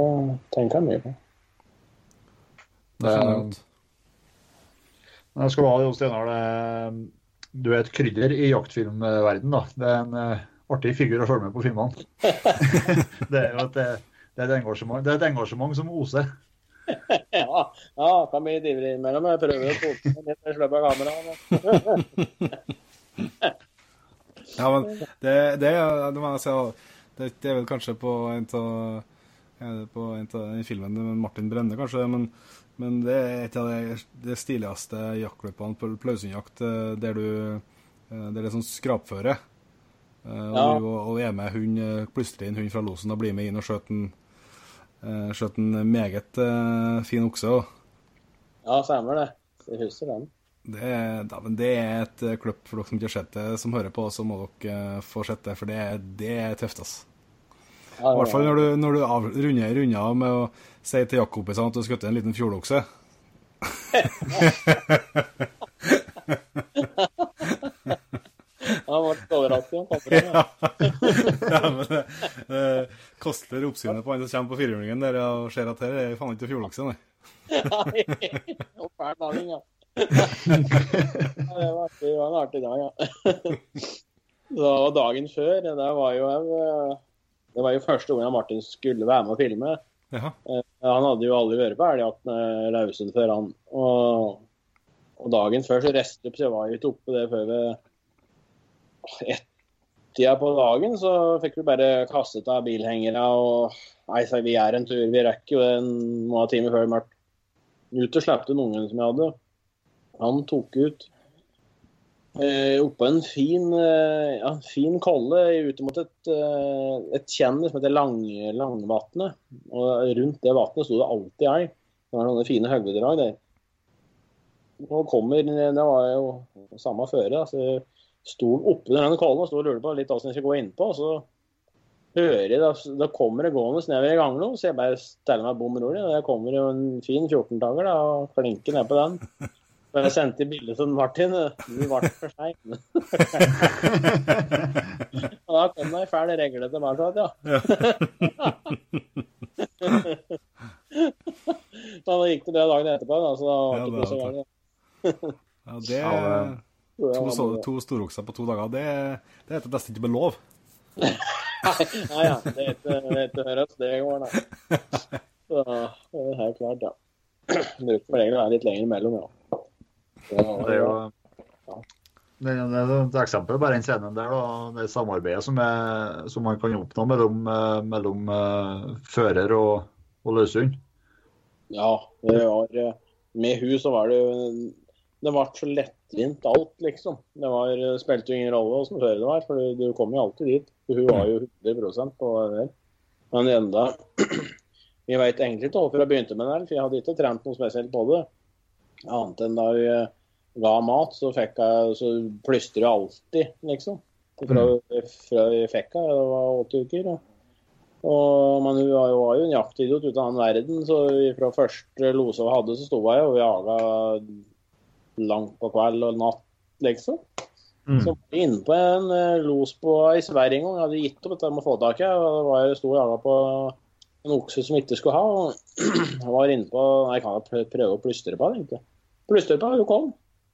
tenker jeg mye på. Det skjønner jeg godt. Men jeg skal ha jo, Steinar, det- du er et krydder i jaktfilmverden da. Det er en eh, artig figur å følge med på filmene. det er jo et, det er et, engasjement, det er et engasjement som oser. Ja, ja kan bli divrig ivrig innimellom. Jeg prøver å få meg litt med sløpet av kameraet. Ja, men det, det, det må jeg si, det, det er vel kanskje på en av på en av den filmen med Martin Brenne, kanskje, men, men det er et av de, de stiligste jaktløpene på eh, der du eh, Der det er sånn skrapføre. Eh, og, Ja. driver og, er med hund, plystrer inn hund fra losen og blir med inn og skjøt en, skjøt en meget fin okse. Ja, stemmer det. Jeg husker den. det, da, men det er et klipp for dere som ikke har sett det, som hører på, så må dere få sett det, for det, det er tøft, altså. I hvert fall når du, når du av, runder, av med å si til jaktkompisene at du har skutt en liten fjordokse. Han det ble overrasket. Ja. ja, men det, det koster oppsynet på han som kommer på firehjulingen der og ser at her er faen ikke fjordokse, nei. Og fæl ja. Det var, det var en artig dag, ja. Så dagen før, det var jo eh, Det var jo første gangen Martin skulle være med og filme. Jaha. Eh, Han hadde jo aldri vært på Elgjakten med Lausen før, han. Og, og dagen før så reiste opp, så jeg var jo ikke oppe det før ved ett-tida på dagen. Så fikk vi bare kastet av bilhengere og Nei, sa vi er en tur, vi rekker jo en måned time før mørkt. Ut og slapp noen ungen som jeg hadde. Han tok ut eh, oppå en fin, eh, ja, fin kolle ute mot et, eh, et tjenn som heter Lang, Langvatnet. Og rundt det vatnet sto det alltid elg. Det var sånne fine høgdedrag der. Og kommer, Det var jo samme føre. Altså, sto oppi denne kollen og sto og lurte på litt hvordan jeg skulle gå innpå. Så hører jeg, da, da kommer det gående nedover i gangen, så jeg bare steller meg bom rolig. Der kommer jo en fin 14-tanger og klinker ned på den. Så jeg sendte bilde til Martin. Du ble for sein. og da kom det ei fæl regle tilbake ja. Men da gikk det bra dagen etterpå, da, så da var Ja, det det ikke så var galt. Ja, det er det- To, så- to storokser på to dager, det, det heter nesten ikke med lov. Nei, nei, ja. Det heter ikke det høres det går, da. Så det er helt klart, ja. Bruker vel egentlig å være litt lenger imellom, ja. Det er jo det det et eksempel bare den scenen der, da, det samarbeidet som, er, som man kan oppnå mellom, eh, mellom eh, fører og, og løshund. Ja, det var eh, Med hun så var det jo Det ble så lettvint alt, liksom. Det var, spilte jo ingen rolle åssen fører det var, for du, kom jo alltid dit. Hun var jo 100% på det der. Men enda Vi veit egentlig ikke hvorfor jeg begynte med det, for jeg hadde ikke trent noe spesielt på det. Annet enn da vi eh, ga mat, så fikk jeg så plystrer jeg alltid, liksom. Fra, fra jeg fikk henne, det var åtte uker. Og, og, men hun var jo, var jo en jaktidiot uten av den verden, så fra første lose vi hadde, så sto jeg og jaga langt på kveld og natt, liksom. Så var jeg inne på en eh, los på i Sverige en gang. Jeg hadde gitt opp dette med å få tak i. henne. Jeg sto og jaga på en okse som ikke skulle ha. og Jeg var inne på jeg kan jo prøve å plystre på det, tenkte på, hun kom.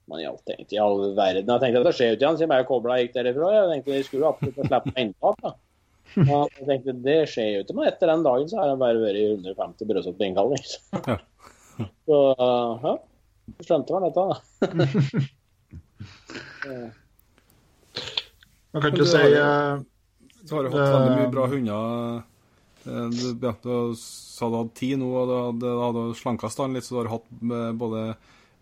Men jeg tenkte i all verden Jeg tenkte at det skjer jo ikke igjen, siden jeg kobla gikk derifra. Jeg tenkte jeg skulle absolutt få slippe meg da. Ja, jeg tenkte det skjer jo ikke, men etter den dagen så har jeg bare vært i 150 brødsopp på innkalling. Så ja, du skjønte vel dette, da. Man kan ikke du si har jo- eh, har du hatt veldig mye bra hunder. Eh, Du, ja, du sa du hadde ti nå, og du hadde, hadde slanka stand litt, så du har hatt eh, både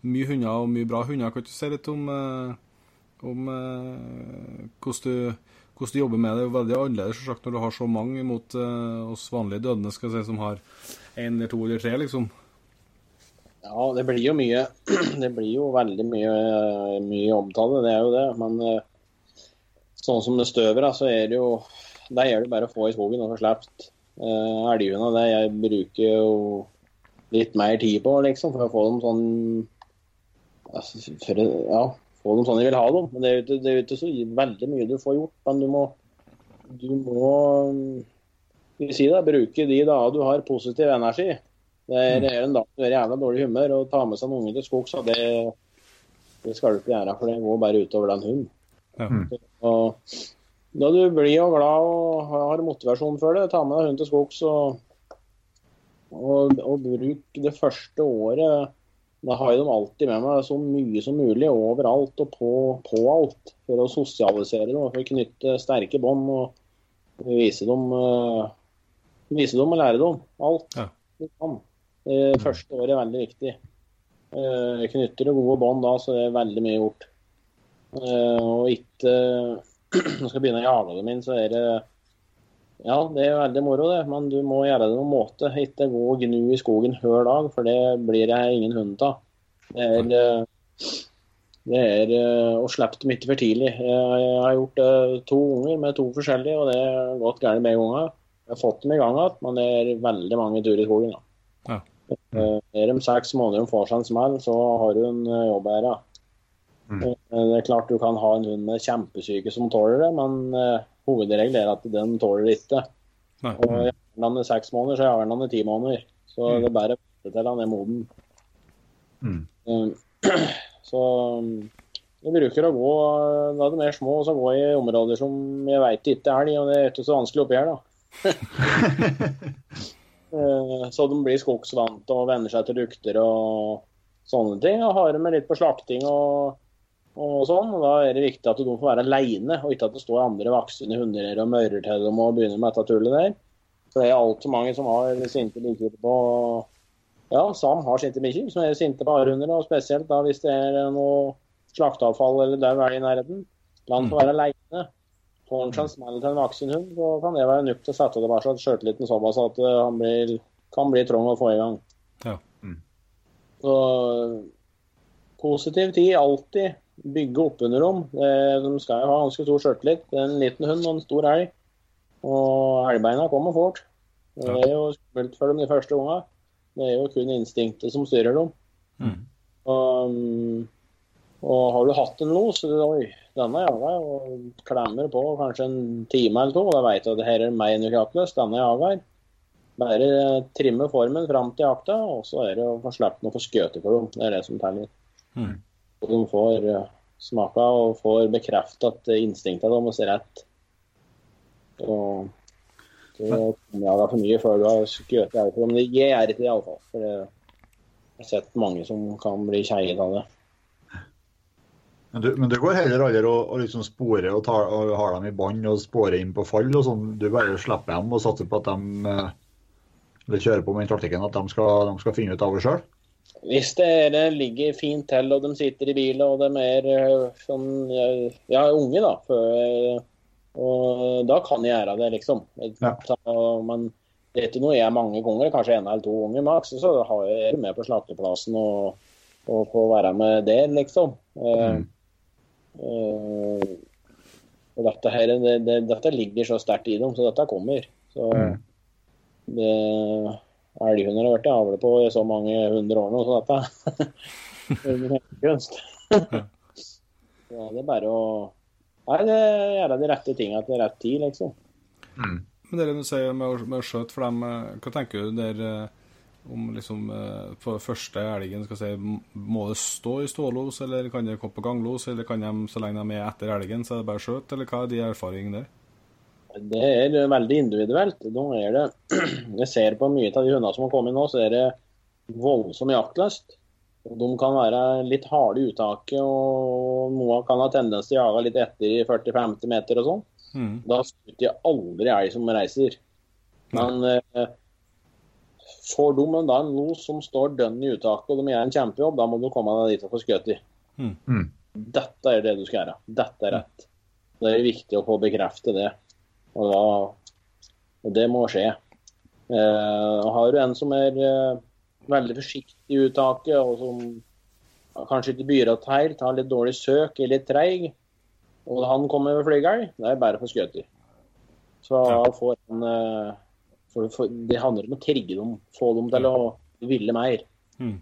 mye hunder og mye bra hunder. Kan du si litt om, eh, om eh, hvordan, du, hvordan du jobber med det? Det er veldig annerledes sagt, når du har så mange mot eh, oss vanlige dødende skal jeg si, som har én eller to eller tre, liksom. Ja, det blir jo mye Det blir jo veldig mye, mye omtale, det er jo det. Men sånn som med støvere, så er det jo Der er det bare å få i skogen og få sluppet elgene. Det jeg bruker jo litt mer tid på, liksom, for å få dem sånn altså, for, Ja, få dem sånn de vil ha dem. Men det er jo ikke, det er ikke så veldig mye du får gjort, men du må Du må si det, bruke de dagene du har positiv energi. Det er, det er en dag du er i jævla dårlig humør og tar med seg en unge til skogs, og det, det skal du ikke gjøre, for det går bare utover den hunden. Ja. Og da du blir og glad og har motivasjon for det, ta med deg hunden til skogs og, og, og bruk det første året Da har jeg dem alltid med meg så mye som mulig overalt og på, på alt. For å sosialisere dem og for å knytte sterke bånd og vise dem, eh, vise dem og lære dem alt Ja. Det første året er veldig viktig. Eh, Knytter du gode bånd da, så er det veldig mye gjort. Eh, Og ikke skal begynne å jage dem inn, så er det Ja, det er veldig moro, det, men du må gjøre det på en måte. Ikke gå og gnu i skogen hver dag, for det blir jeg ingen hund av. Det er, det er eh, å slippe dem ikke for tidlig. Jeg har gjort eh, to unger med to forskjellige, og det har gått galt begge ganger. Jeg har fått dem i gang igjen, men det er veldig mange turer i skogen. Ja. Eh, Er de seks måneder de får seg en smell, så har hun jobb her. da. Mm. Det er klart du kan ha en hund med kjempesyke som tåler det, men hovedregelen er at den tåler det ikke. Nei. Og har han i seks måneder, så jeg han den i ti måneder. Så Mm. det å vente til han er moden. Mm. Eh, Så mm, jeg bruker å gå da de er små, og så gå i områder som jeg veit ikke er elg, og det er ikke så vanskelig oppi her, da. Eh, Så de blir skogsvante og venner seg til lukter og sånne ting. Og har med litt på slakting og, og sånn. og Da er det viktig at de får være aleine, og ikke at det står andre voksne hunder og mørrer til dem og begynner med dette tullet der. For det er altfor mange som har sinte bikkjer på Ja, Sam har sinte bikkjer som er sinte på hardhunder, og spesielt da hvis det er noe slakteavfall eller dau elg i nærheten. La han få være aleine. Får han seg en smell til en voksen hund, så kan det være nok til å sette tilbake sjøltilliten såpass at eh, han blir, kan bli trang å få i gang. Ja. Mm. Så positiv tid, alltid. Bygge opp under dem. Eh, De skal jo ha ganske stor sjøltillit. En liten hund og en stor elg. Og elgbeina kommer fort. Det er jo skummelt for dem de første unga. Det er jo kun instinktet som styrer dem. Mm. Og, mm, og har du hatt en los, oi, denne jeg, og klemmer på kanskje en time eller to, og da vet du at det her er meg jaktløs, denne jager. Bare trimme formen fram til jakta, og så er det å få sluppet noe for skjøte for dem. Det er det som teller. Mm. Og de får eh, smaka og får bekreftet at instinktet deres er rett. Og du jager for mye før du har skutt elg for dem. Jeg er ikke det, iallfall. For jeg har sett mange som kan bli kjeget av det. Men du, men du går heller aldri og, og liksom spore og, tar, og har dem i bånd og spore inn på fall og sånn. Du bare slipper dem og satser på at de eh, eller kjører på med taktikken at de skal, de skal finne ut av det sjøl. Hvis det, er, det ligger fint til, og de sitter i bilen, og de er øh, sånn jeg er unge, da. For, og da kan jeg gjøre det, liksom. Ja. Men det er ikke noe jeg mange ganger, kanskje en eller to ganger maks, så har jeg er med på slakteplassen og, og får være med der, liksom. Mm. Uh, og dette, her, det, det, dette ligger så sterkt i dem, så dette kommer. Så Mm. det Elghunder har vært avle på i så mange hundre år nå, så dette er kunst. ja, det er bare å Nei, det er gjøre de rette tingene til rett tid, liksom. Mm. Men det du sier med å, med å skjøte for dem, eh, hva tenker du der eh, om liksom for første elgen skal si, Må det stå i stålos, eller kan det komme på ganglos, eller kan de, så lenge de er etter elgen, så er det bare skjøt, eller hva er de erfaringene der? Det er veldig individuelt. Nå er det, jeg ser på mye av de hundene som har kommet nå, så er det voldsom jaktlyst. De kan være litt harde i uttaket, og noen kan ha tendens til å jage litt etter i 40-50 meter og sånn. Mm. Da skutter jeg aldri elg som reiser. Men eh, får de en, da en los som står dønn i uttaket, og de gjør en kjempejobb, da må du komme deg dit og få skutt i. Mm. Dette er det du skal gjøre. Dette er rett. Det er viktig å få bekrefte det. Og, da, og det må skje. Eh, har du en som er eh, veldig forsiktig i uttaket, og som ja, kanskje ikke byr att helt, har litt dårlig søk, er litt treig, og han kommer med flygeelg, det er bare for i. Så får en eh, for, for, Det handler om å trigge dem, få dem til å ville mer. Mm.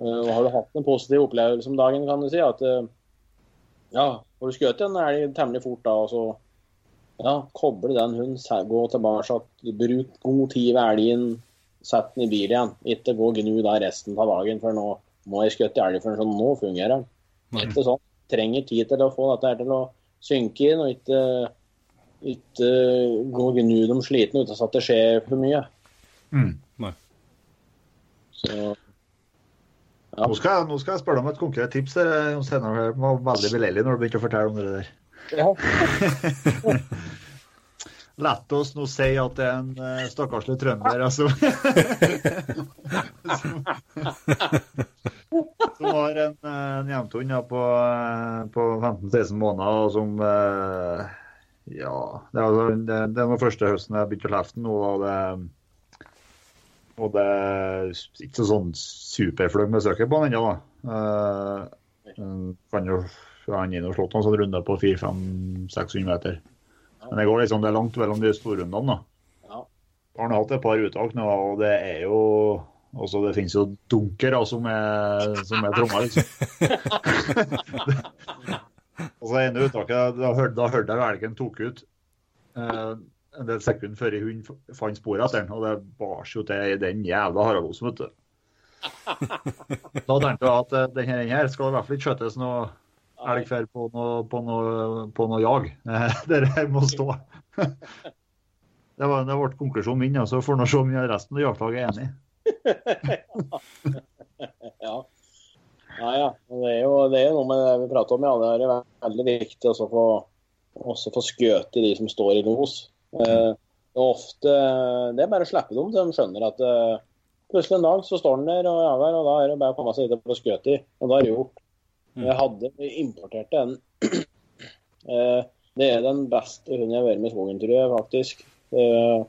Eh, og har du hatt en positiv opplevelse om dagen, kan du si at eh, ja, har du skutt en elg temmelig fort da, og så ja, koble den hunden, gå tilbake, bruk god tid ved elgen, sett den i bil igjen. Ikke gå og gnu da resten av dagen, for nå må jeg skutte elg, for sånn, nå fungerer den. Ikke sånn. Trenger tid til å få dette her til å synke inn, og ikke, ikke gå og gnu dem slitne uten at det skjer for mye. Mm. Så Nå, skal jeg, nå skal jeg spørre deg om et konkret tips. der, Jon Steinar. Det var veldig beleilig når du begynte å fortelle om det der. Ja. Lett oss nå si at det er en uh, stakkarslig trønder altså. som, som har en, eh, en hjemtun ja, på, eh, på 15-16 måneder, og som uh, Ja, det er, altså- det, det er den første høsten jeg begynte å lefte nå. Og det, og det er ikke sånn superfløy med søket på den ennå, da. Uh, kan jo han inn og slått noen sånne runder på 400-600 meter. Men det går liksom, det er langt mellom de storrundene. da. Ja. Har han hatt et par uttak nå, og det er jo også, Det finnes jo dunkere som er, som er trommer, liksom. og så ene uttaket, da hørte, da hørte jeg elgen tok ut eh, en del sekunder før hun fant sporet etter den, og det bar jo til den jævla Haraldosen, vet du. Da tenkte jeg at eh, denne her skal i hvert fall ikke skjøtes noe elg før på noe, på noe, på noe jag. Det her må stå. Det var, det ble konklusjonen min, så får vi se om resten av jaktlaget er enig. ja. Ja, ja. Det er jo det er noe med det vi prater om. Ja. Det er veldig viktig å få, også få skjøt i de som står i los. Eh, ofte, Det er bare å slippe dem til de skjønner at eh, plutselig en dag så står den der og er der, og da er det bare å komme seg hit og få skutt i. Og da er det gjort. Jeg hadde importert en eh, Det er den beste hunden jeg har vært med i skogen, tror jeg faktisk. Eh,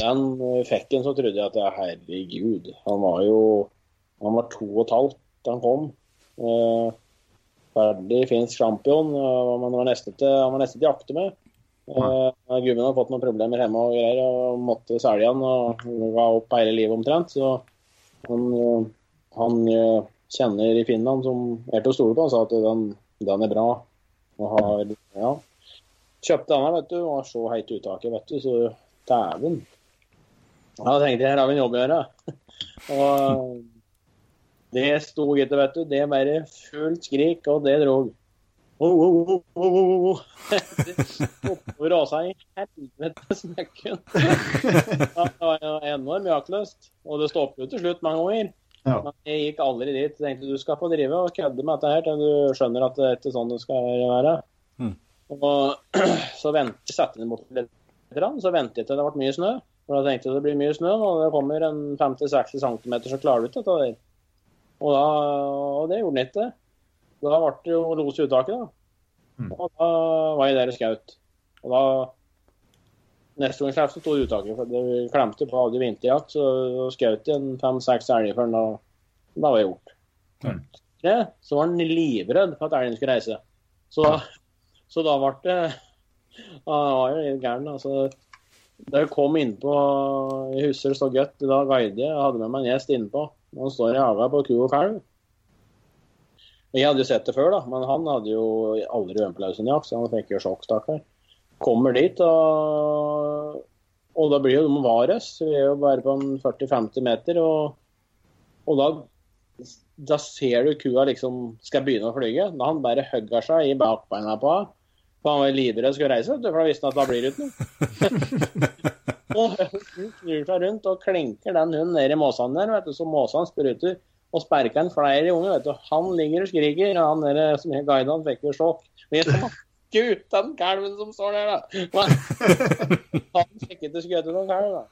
den fikk en, så trodde jeg at herregud, han var jo Han var to og et halvt da han kom. Eh, ferdig finsk champion. Han var nesten til, han var nesten til jakte med. Uh, Gubben hadde fått noen problemer hjemme og greier og måtte selge han og ga opp hele livet omtrent. Så han, han kjenner i Finland som er til å stole på, han sa at den, den er bra. Og har ja, kjøpte denne, vet du, og har så heit uttaket, vet du, så dæven. Da tenkte jeg her har vi en jobb å gjøre. og det sto gitt, vet du. Det bare fullt skrik, og det drog. Oh, oh, oh, oh, oh, rasa i helvete møkken. Det var enormt jaktløst. Og det stoppet jo til slutt mange ganger. Ja. Men jeg gikk aldri dit. Jeg tenkte du skal få drive og kødde med dette her til du skjønner at det er ikke sånn det skal være. Mm. Og så vent, satte jeg mot litt, så ventet jeg til det ble mye snø. For da tenkte jeg det blir mye snø, og det kommer en 50-60 cm, så klarer du ikke dette der. Og, da, og det gjorde den ikke. Da ble det jo los i uttaket, da. Mm. Og da var jeg der og skjøt. Og da Neste gang slapp så sto uttaket, for det klemte på hadde vinterjakt, så skjøt en fem-seks elger før den da var gjort. Mm. Det, så var han livredd for at elgen skulle reise. Så, så da ble det Han var jo litt gæren. Altså, da jeg kom innpå Jeg husker det så godt. Da guidet jeg, hadde med meg en gjest innpå. Han står i hagen på ku og kalv. Jeg hadde jo sett det før, da, men han hadde jo aldri vært på jakt, så han fikk jo sjokk, stakkar. Kommer dit, og, og da blir jo de vares. Vi er jo bare på en 40-50 meter, og, og da, da ser du kua liksom skal begynne å flyge. Da han bare hugger seg i bakbeina på henne. For han var livredd skulle reise, vet for da visste han at da blir det ikke noe. og hun snur seg rundt og klinker den hunden ned i måsene der, vet du, så måsene spruter. Og sperker en flere unger. vet du. Han ligger og skriker, og han der som er guiden, fikk jo sjokk. Men jeg ut den kalven som står der, da! Han sjekket ikke skutt noen kalv, da.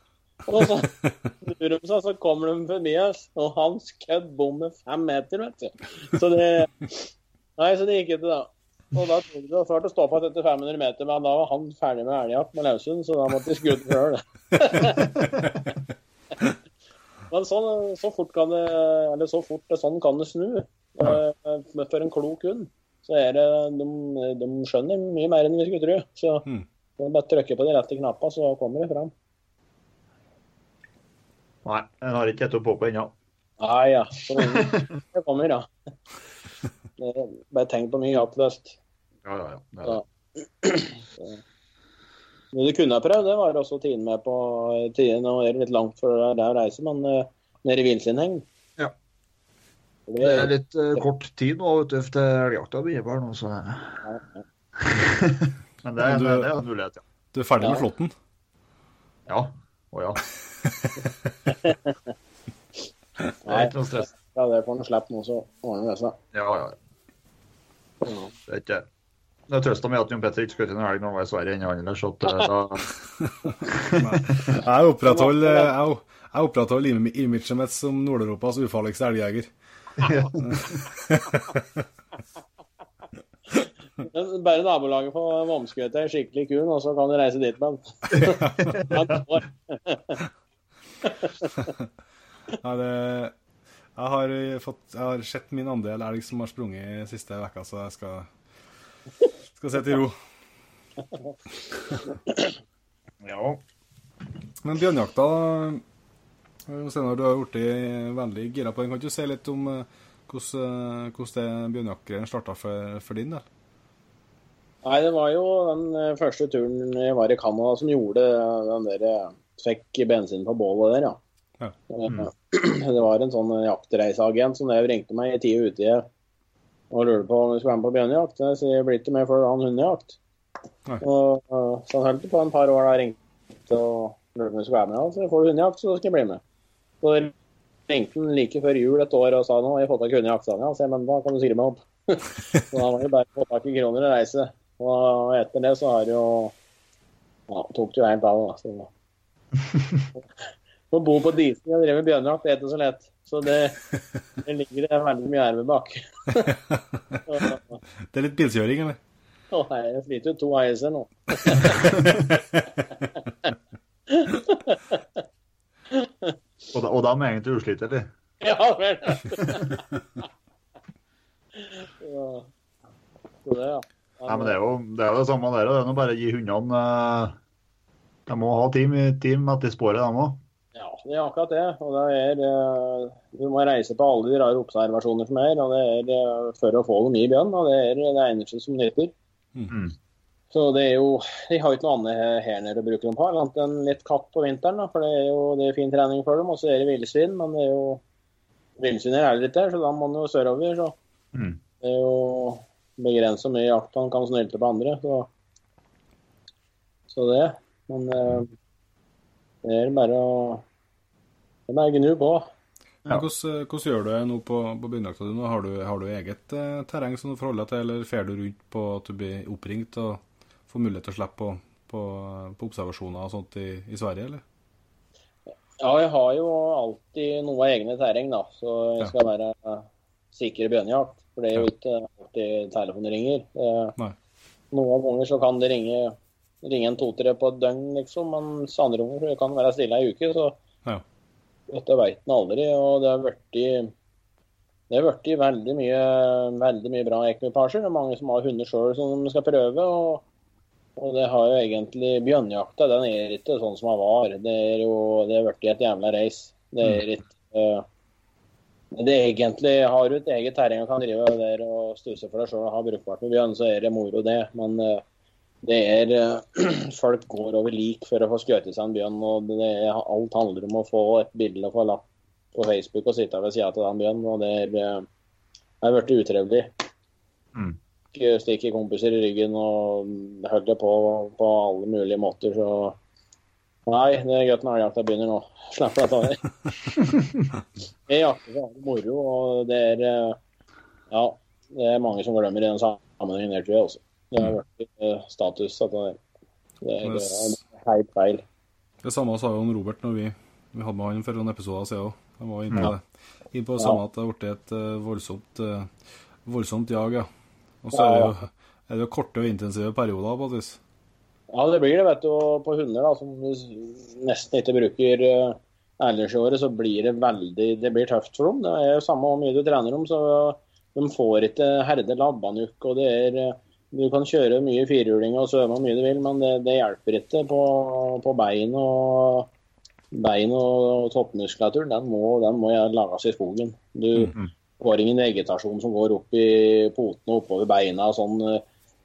Og så snur de seg, så kommer de forbi oss, og han skjøt bommen fem meter, vet du. Så det Nei, så det gikk ikke, da. Og da tok det svart å stå på etter 500 meter, men da var han ferdig med elgjakt med løshund, så da måtte de skutt sjøl. men sånn, så fort kan det Eller så fort sånn kan det snu. Eh, For en klok hund. Så er det de, de skjønner mye mer enn vi skulle tro. Så Mm. de bare trykker på de rette knappene, så kommer det fram. Nei, den har ikke gitt opp håpet ennå. Nei ja. Så det kommer, ja. Det er Bare tenk på mye jaktløst. Ja, ja, ja. Det er Ja. det. Det du kunne ha prøvd, det var også tiden med på tiden. Nå er det litt langt for deg å reise, men uh, nede i Villsindheng Ja. Det er litt uh, kort tid nå vet du, til elgjakta begynner nå, så Men det, er- Du- det er en mulighet, ja. Du er ferdig Ja. med flåtten? Ja. Å ja. Det er Nei. ikke noe stress. ja, det får han slippe nå, så ordner det seg. Ja, ja. Det er ikke det trøsta meg at Jon Petter ikke skulle til en helg når han var i Sverige ennå, ellers at eh, da Jeg opprettholder, jeg, jeg opprettholder imaget mitt som Nord-Europas ufarligste elgjeger. Bare nabolaget på Vomskøyta er skikkelig kul, og så kan du reise dit med den. Ja, det, jeg, har fått, jeg har sett min andel elg som har sprunget i siste uka, så jeg skal, skal sitte i ro. Ja. Men bjørnjakta Steinar, du har blitt veldig gira på den. Kan du si litt om eh, hvordan, hvordan det bjørnjaktgreiene starta for, for din del? Nei, det var jo den eh, første turen jeg var i Canada som gjorde den der eh, Fikk bensin på bålet der, ja. Ja. Mm. Det var en sånn jaktreiseagent som jeg ringte meg i tide ute og lurte på om vi skulle være med på bjørnejakt. Så jeg blir ikke med før han hundejakt. Og, eh, så han holdt på en par år da jeg ringte og lurte på om vi skulle være med. Så får du hundejakt, så skal jeg bli med. Så ringte han like før jul et år og sa nå har jeg fått tak i hundejakt. i Aksania. Ja, jeg, men da kan du skrive meg opp. så da var det bare å få tak i kroner og reise. Og etter det så har det jo ja, tok det jo helt av. Så. Å bo på Disney og drive med bjørnejakt det er ikke så lett. Så det, det ligger det veldig mye arbeid bak. Det er litt bilkjøring, eller? Å nei, jeg sliter jo to heiser nå. Og da, og da med egentlig uslitt, eller? Ja vel. Ja. Så det, ja. Nei, men det er jo det, er jo det samme der. Det er nå bare å gi hundene eh, De må ha team, team etter sporet, de òg. Ja, det er akkurat det. Og det er eh, Du må reise på alle de rare observasjoner som er, og det er eh, for å få dem i bjørn. Og det er det eneste som nytter. Mm. Så det er jo De har jo ikke noe annet her nede å bruke dem på, annet enn litt katt på vinteren. da, For det er jo det er fin trening for dem. Og så er det villsvin, men det er jo Villsvin er det litt der, så da må man jo sørover. Så Mm. det er jo begrenset mye jakt han kan snylte på andre. Så, så det. Men eh, det er bare å Det er bare gnu på. Men Hvordan, hvordan gjør du det nå på, på bjørnjakta di? Har du, har du eget eh, terreng som du forholder deg til, eller fer du rundt på at du blir oppringt og får mulighet til å slippe på, på, på observasjoner og sånt i, i Sverige, eller? Ja, jeg har jo alltid noe av egne terreng, da. Så jeg Ja. skal være sikker sikker bjørnejakt. For det er jo ikke alltid telefonen ringer. Eh, Nei. Noen ganger så kan det ringe, ringe en to-tre på et døgn, liksom. Mens andre ganger kan være stille ei uke. Så Ja. dette veit en aldri. Og det har blitt det har blitt veldig mye, veldig mye bra ekvipasjer. Det er mange som har hunder sjøl som de skal prøve. og og det har jo egentlig Bjørnjakta den er ikke sånn som den var. Det er jo det er blitt et jævla race. Det er ikke uh, det er egentlig Har du et eget terreng og kan drive der og stusse for deg sjøl og ha brukbart med bjørn, så er det moro, det. Men uh, det er uh, Folk går over lik for å få skutt seg en bjørn. og det er, Alt handler om å få et bilde og få lapp på Facebook og sitte ved sida av den bjørnen. og Det er, uh, det er blitt utrivelig. Mm. Ikke Stikke kompiser i ryggen og holde på på alle mulige måter. Så nei, det er godt når jakta begynner nå. Slapp dette Det Jeg jakter for å ha det moro, og det er eh, Ja, det er mange som glemmer i den sammenhengen her, tror jeg også. Det har vært eh, status at det er, det er, helt feil. Det samme sa jo om Robert når vi, vi hadde med han for noen episoder siden òg. Han var inne på Ja. det. Inn på det samme at det har blitt et eh, voldsomt, voldsomt jag, ja. Og så er det jo, er det jo korte og intensive perioder på et vis. Ja, det blir det, vet du. På hunder da, som nesten ikke bruker ellers i året, så blir det veldig Det blir tøft for dem. Det er jo samme hvor mye du trener dem, så de får ikke herde labbanukk. Og det er eh, Du kan kjøre mye firehjuling og svømme mye du vil, men det, det hjelper ikke på, på bein og bein og toppmuskulatur. Den må, den må lages i skogen. Du Mhm. Får ingen vegetasjon som går opp i potene og oppover beina. sånn eh,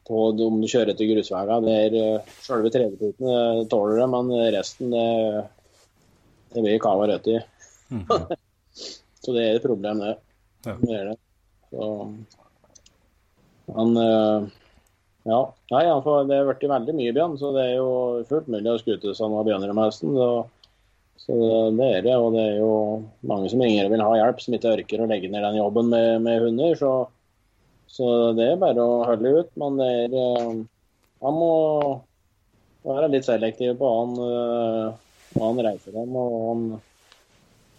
på om du kjører til grusveiene. Det er eh, Selve tredjeputen tåler det, men resten det, det blir kava rødt i. Mhm. Så det er et problem, det. Ja. Det er det. Så, men eh, ja. Nei, det har blitt veldig mye bjørn, så det er jo fullt mulig å skute som av bjørner om høsten. Så, så det er det. Og det er jo mange som ringer og vil ha hjelp, som ikke orker å legge ned den jobben med, med hunder. Så, så det er bare å holde ut. Men det er eh, Man må være litt selektiv på hva han, eh, han reiser dem, og han,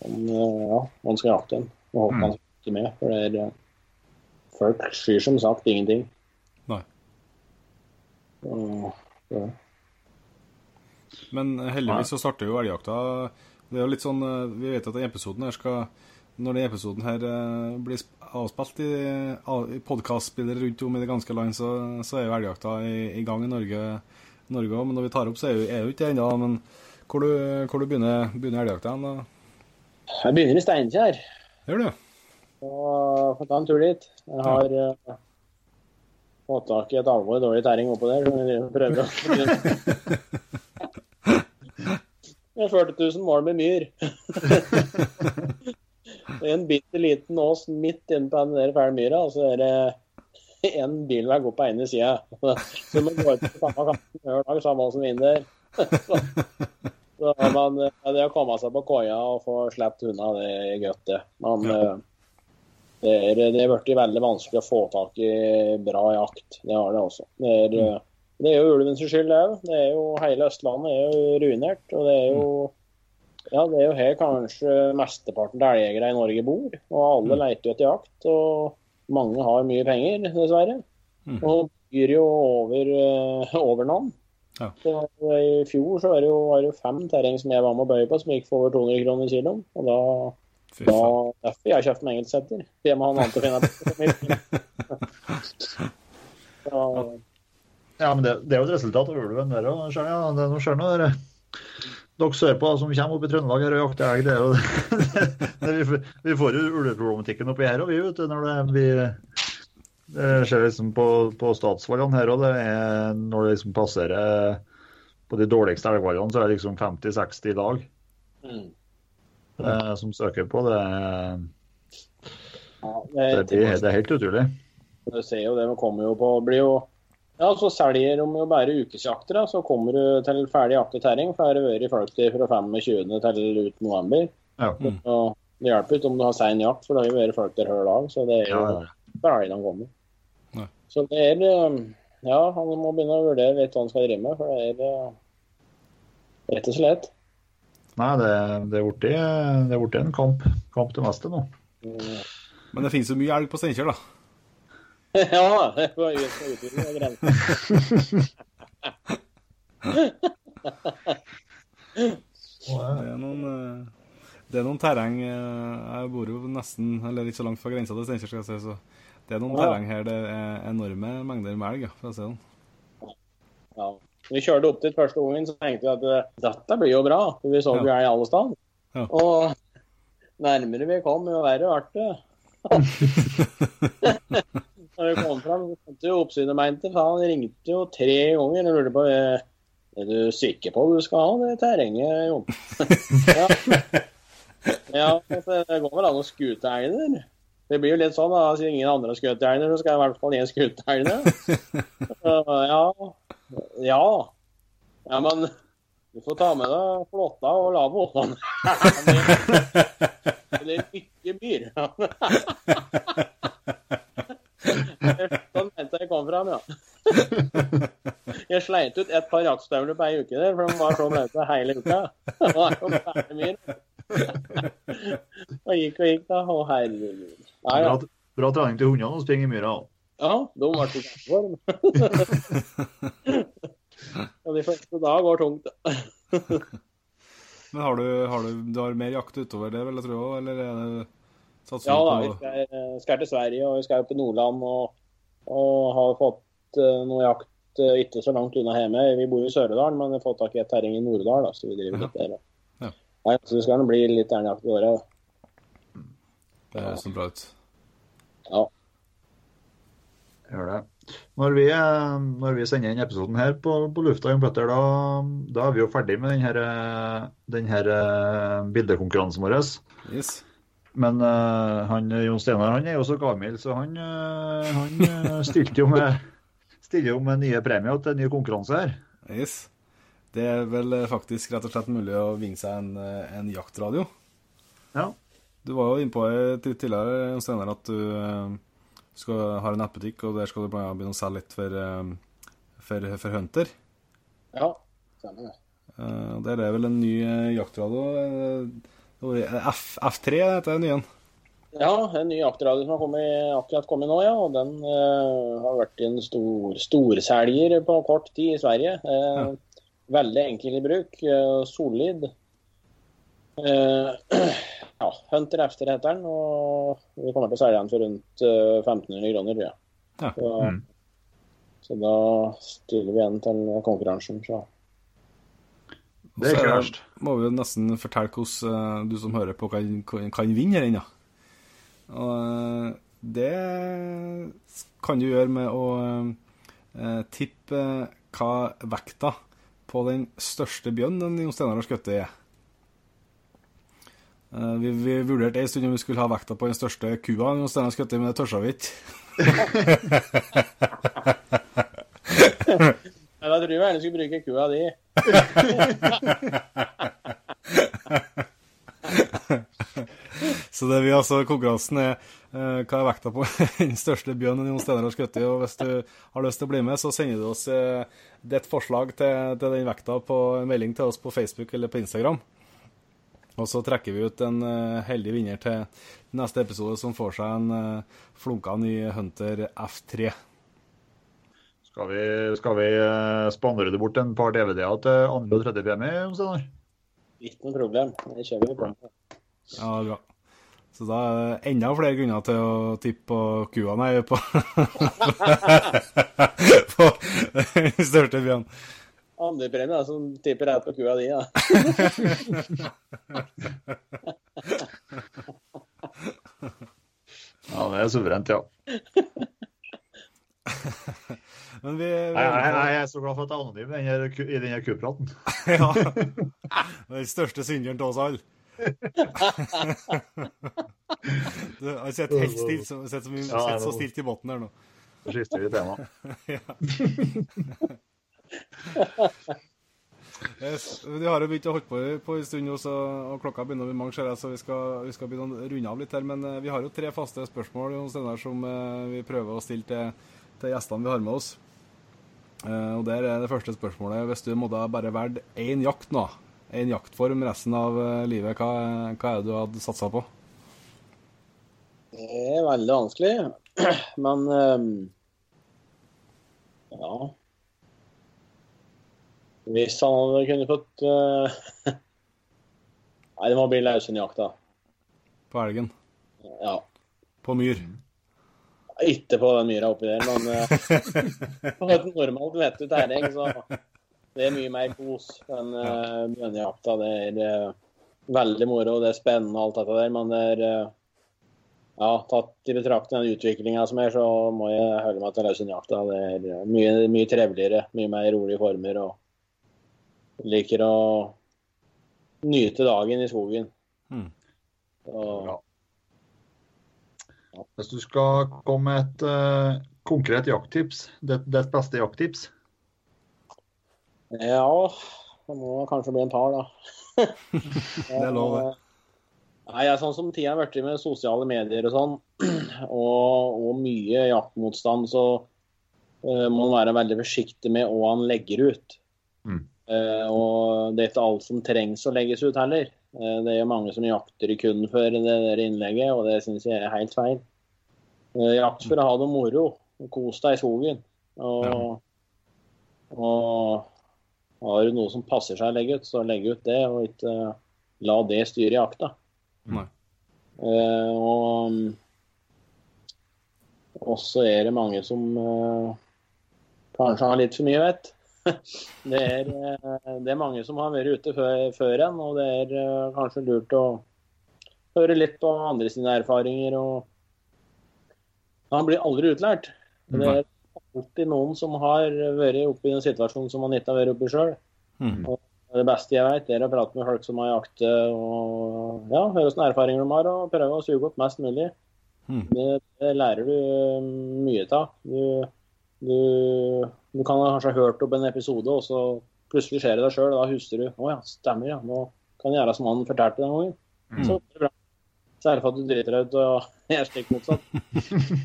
han, eh, ja, han skal jakte dem. Og håpe Mm. han ikke med. For det er Folk skyr som sagt ingenting. Nei. Ja. Men heldigvis så starter jo elgjakta Det er jo litt sånn eh, Vi vet at den episoden her skal Når den episoden her eh, blir sp- avspilt i, i podkastspillere rundt om i det ganske land, så, så er jo elgjakta i, i gang i Norge Norge òg. Men når vi tar opp, så er jo, er jo ikke det ennå. Men hvor du, hvor du begynner, begynner elgjakta hen? da? Jeg begynner i Steinkjer. Gjør du? Og får ta en tur dit. Jeg har eh, fått tak i et alvor dårlig tæring oppå der. som vi prøver å Er 40 000 mål med myr. Er en bitte liten ås midt inne på den fæle myra, og så er det en bilvei opp på ene sida. Så man går ut på samme kanten hver dag, samme som vinner. Så, så man, det å komme seg på koia og få sluppet unna, det er godt, det. Man, Ja. det er, det er blitt veldig vanskelig å få tak i bra jakt. Det har det også. Det er, det er jo ulvens skyld, det òg. Det er jo hele Østlandet er jo ruinert. Og det er jo ja, det er jo her kanskje mesteparten av elgjegere i Norge bor. Og alle leiter jo etter jakt. Og mange har mye penger, dessverre. Mm. Og byr jo over, eh, over navn. Ja. Så I fjor så var det jo, var det jo fem terreng som jeg var med å bøye på, som gikk for over 200 kroner kiloen. Og da Fy da, derfor jeg har kjøpt meg enkeltsetter. Jeg må ha noe annet å finne på. Så, Ja, men det, det er jo et resultat av ulven der òg. Ja, det er noe skjønner, der. Dere sørpå som kommer opp i Trøndelag her og jakter elg, det jo det, vi, vi får jo ulveproblematikken oppi her og vi, vet du. Når det, vi det skjer liksom på, på statsvalgene her òg. når det liksom passerer på de dårligste elgvalgene, så er det liksom 50-60 lag mm. eh, som søker på. Det, ja, det, blir, det er helt utrolig. Du ser jo det, vi kommer jo på blir jo Ja, så selger de jo bare ukesjakter. Så kommer du til ferdig jaktetæring. For det har vært folk der fra 25. til ut november. Ja. Mm. Det hjelper ikke om du har sein jakt, for det har jo vært folk der hver dag. Så det er jo ja. ferdig de kommer. Ja. Så det er um, Ja, han må begynne å vurdere litt hva han skal drive med, for det er uh, rett og slett. Nei, det, det er blitt det er blitt en kamp, kamp til meste nå. Mm. Men det finnes jo mye elg på Steinkjer, da. ja, det var ju av. Det er noen, det er noen terreng eh, Jeg bor jo nesten, eller ikke så langt fra grensa til Steinkjer, skal jeg si, så det er noen Ja. terreng her det er enorme mengder med elg, ja, for å si det sånn. Ja. Vi kjørte opp dit første gangen, så tenkte vi at eh, dette blir jo bra. For vi så jo Ja. elg alle steder. Ja. Og nærmere vi kom, jo verre ble det. Når vi kom fram, så kom jo oppsynet mente, for han ringte jo tre ganger og lurte på eh, er du sikker på at du skal ha det terrenget, Jon. ja. ja, det går vel an å skute elg. Det blir jo litt sånn, da, siden ingen andre har skutt elg så skal jeg i hvert fall jeg skute elg ja. Ja. Ja, men du får ta med deg flåtta og lavvo. Eller ikke myr. Sånn mente jeg kom fram, ja. Jeg sleit ut et par jaktstøvler på ei uke der, for de var så blaute hele uka. Det var jo myr. Og gikk og gikk, da. Å, herregud. Nei, ja. Bra, bra trening til hundene å springe i myra. Ja, de ble i kjempeform. Og de første da går tungt. Men har du, har du, du har mer jakt utover det, vil jeg tro, eller er det satser Ja da, vi skal, eh, skal til Sverige og vi skal opp i Nordland og, og har fått uh, noe jakt uh, ikke så langt unna hjemme. Vi bor i Sør-Odal, men vi har fått tak i et terreng i Nord-Odal, så vi driver litt der. Ja. Nei, så det skal bli litt elgjakt i året. Det høres bra ut. Ja. Gjør det. Når vi, når vi sender inn episoden her på, på lufta, Petter, da, da er vi jo ferdig med denne, her, den her eh, bildekonkurransen vår. Yes. Men uh, han, Jon Steinar han er jo så gammel, så han, uh, han eh, stilte jo med, stiller jo med nye premier til en ny konkurranse her. yes. Det er vel faktisk rett og slett mulig å vinne seg en, en jaktradio. Ja. Du var jo innpå til- tidligere, Jon Steinar, at du skal ha en nettbutikk, og der skal du begynne å selge litt for, for, for Hunter. ja. Stemmer det. Uh, Der er vel en ny jaktradio. F, F3 heter den nye. Ja, en ny jaktradio som har kommet, akkurat kommet nå, ja. Og den uh, har vært en stor storselger på kort tid i Sverige. Eh, Veldig enkel i bruk. Uh, solid. Eh, ja, Hunter Efter heter den, og vi kommer til å selge den for rundt eh, 1500 kroner, tror jeg. Ja. Så, Mm. så da stiller vi igjen til konkurransen. Så. Det er Så ikke verst. må vi jo nesten fortelle hvordan eh, du som hører på, kan, kan, kan vinne her ennå. Og eh, det kan du gjøre med å eh, tippe hva vekta på den største bjørnen Jon Steinar har skutt er. Eh, Vi, vi vurderte en stund om vi skulle ha vekta på den største kua Jon Steinar har skutt, men det tørsa vi ikke. Ja, tror jeg gjerne skulle bruke kua di. Så det blir altså konkurransen er uh, hva er vekta på den største bjørnen Jon Steinar har skutt. Og hvis du har lyst til å bli med, så sender du oss uh, ditt forslag til, til den vekta på en melding til oss på Facebook eller på Instagram. Og så trekker vi ut en uh, heldig vinner til neste episode, som får seg en uh, flunka ny Hunter F3. Skal vi, skal vi eh, spandere bort en par DVD-er til andre og tredje premie, om senere? Ikke noe problem. Det kjører vi på. Ja, bra. Så da er det enda flere grunner til å tippe på kua, nei, på På den største byen. Andrepremie som tipper rett på kua di, da. Ja, det er suverent, ja. Men vi, Nei, nei, nei, jeg er så glad for at jeg er anonym i denne kupraten. Ja. Den største synderen til oss alle. Du har sett helt stilt, så, sett mye, Ja, sett så stilt i båten her nå. Så skifter vi tema. Vi har jo begynt å holde på, på en stund nå, så, og klokka begynner å bli mange, så vi skal, vi skal begynne å runde av litt her. Men eh, vi har jo tre faste spørsmål som eh, vi prøver å stille til, til gjestene vi har med oss. Eh, og der er det første spørsmålet. Hvis du måtte bare valgt én jakt nå, én jaktform resten av eh, livet, hva, hva er det du hadde satsa på? Det er veldig vanskelig. Men um, ja Hvis han hadde kunnet fått uh, Nei, det må bli løshundjakta. På elgen? Ja. På myr? Ikke på den myra oppi der, men eh, på et normalt vettet terreng, så det er mye mer kos enn uh, bjørnejakta. Det er uh, veldig moro, det er spennende alt dette der, men det er uh, ja, tatt i betraktning den utviklinga som er, så må jeg holde meg til løshundjakta. Det er eh, mye, mye triveligere, mye mer rolige former. og Liker å nyte dagen i skogen. Mm. Og, Ja. Hvis du skal komme med et uh, konkret jakttips, ditt beste jakttips Ja, det må kanskje bli en par, da. Det er lov, det. Nei, jeg er sånn som tida har blitt med sosiale medier og sånn, og, og mye jaktmotstand, så uh, må man være veldig forsiktig med hva han legger ut. Mm. Uh, og det er ikke alt som trengs å legges ut heller. Eh, det er jo mange som jakter i kun for det der innlegget, og det syns jeg er helt feil. Eh, jakt for å ha det moro. Kos deg i skogen. Og, og har du noe som passer seg å legge ut, så legg ut det, og ikke eh, la det styre jakta. Nei. Og så er det mange som kanskje har litt for mye vett. det, er, eh, det er mange som har vært ute før, før en, og det er eh, kanskje lurt å høre litt på andre sine erfaringer. og Han blir aldri utlært. Det er alltid noen som har vært oppe i en situasjon som man ikke har vært oppe i sjøl. Mm. Det beste jeg vet, er å prate med folk som har jaktet, og ja, høre hvilke erfaringer de har, og prøve å suge opp mest mulig. Mm. Det, det lærer du eh, mye av. Du, du, kan kanskje ha hørt opp en episode, og så plutselig skjer det deg sjøl, da husker du å ja, stemmer, ja. Nå kan jeg gjøre som han fortalte den gangen. Mm. Så det er bra. Er for at du driter deg ut og gjør slik motsatt.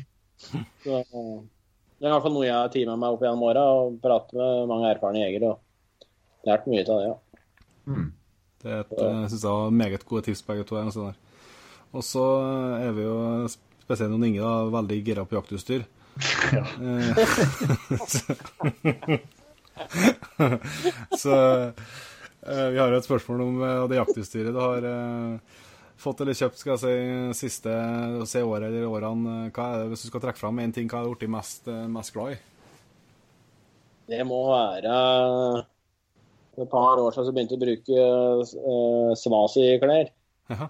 Så, det er i hvert fall noe jeg har tatt meg opp gjennom åra, og pratet med mange erfarne jegere. og lært mye av det, ja. Mm. Det er et, jeg synes jeg var meget gode tips begge to. Og så er vi jo, spesielt noen Inge, da, veldig gira på jaktutstyr. Ja. Eh, så eh, vi har et spørsmål om eh, det jaktutstyret du har fått eller kjøpt skal jeg si, siste se året eller årene. Hva er det, hvis du skal trekke fram én ting, hva er du blitt mest, mest glad i? Det må være For et par år siden så begynte jeg å bruke uh, Svasi-klær. Jaha.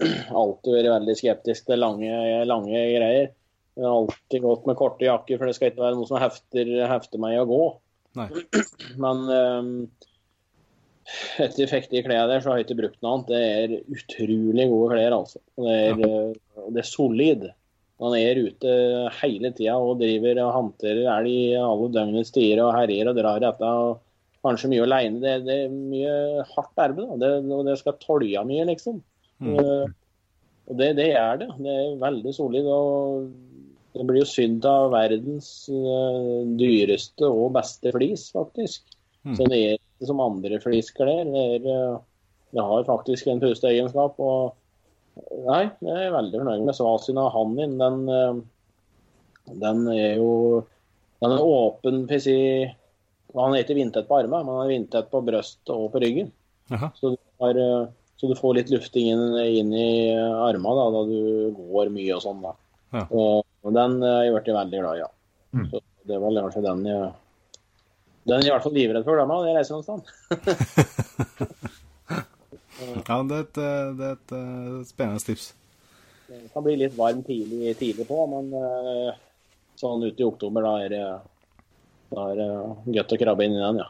Alltid vært veldig skeptisk til lange, lange greier. Jeg har alltid gått med korte jakker, for det skal ikke være noe som hefter, hefter meg å gå. Nei. Men um, etter fikk klærne der, så har jeg ikke brukt noe annet. Det er utrolig gode klær, altså. Det er, ja. det er solid. Man er ute hele tida og driver og håndterer elg i alle døgnets tider og herjer og drar etter. og Kanskje mye aleine. Det, det er mye hardt arbeid. Det, og det skal tolja mye, liksom. Mm. Eh, Og det, det er det. Det er veldig solid. og Det blir jo sydd av verdens eh, dyreste og beste flis, faktisk. Mm. Så det er ikke som andre flisklær. Det, er, eh, det har faktisk en pusteegenskap. og Nei, jeg er veldig fornøyd med Svasin av han min. Den, eh, den er jo Den er åpen, jeg si Han er ikke vindtett på armene, men han er vindtett på brystet og på ryggen. Så du, har, så du får litt lufting inn, inn i armene da, da du går mye og sånn. da. Ja. Og, og den eh, har jeg blitt veldig glad i, ja. Mm. Så det var kanskje den jeg Den jeg er i hvert fall livredd for, da, når jeg reiser noe sted. Ja, det er et, eh, det er et eh, spennende tips. Det kan bli litt varm tidlig, tidlig på, men eh, sånn ute i oktober, da er det, da er det godt å krabbe inn i den, ja.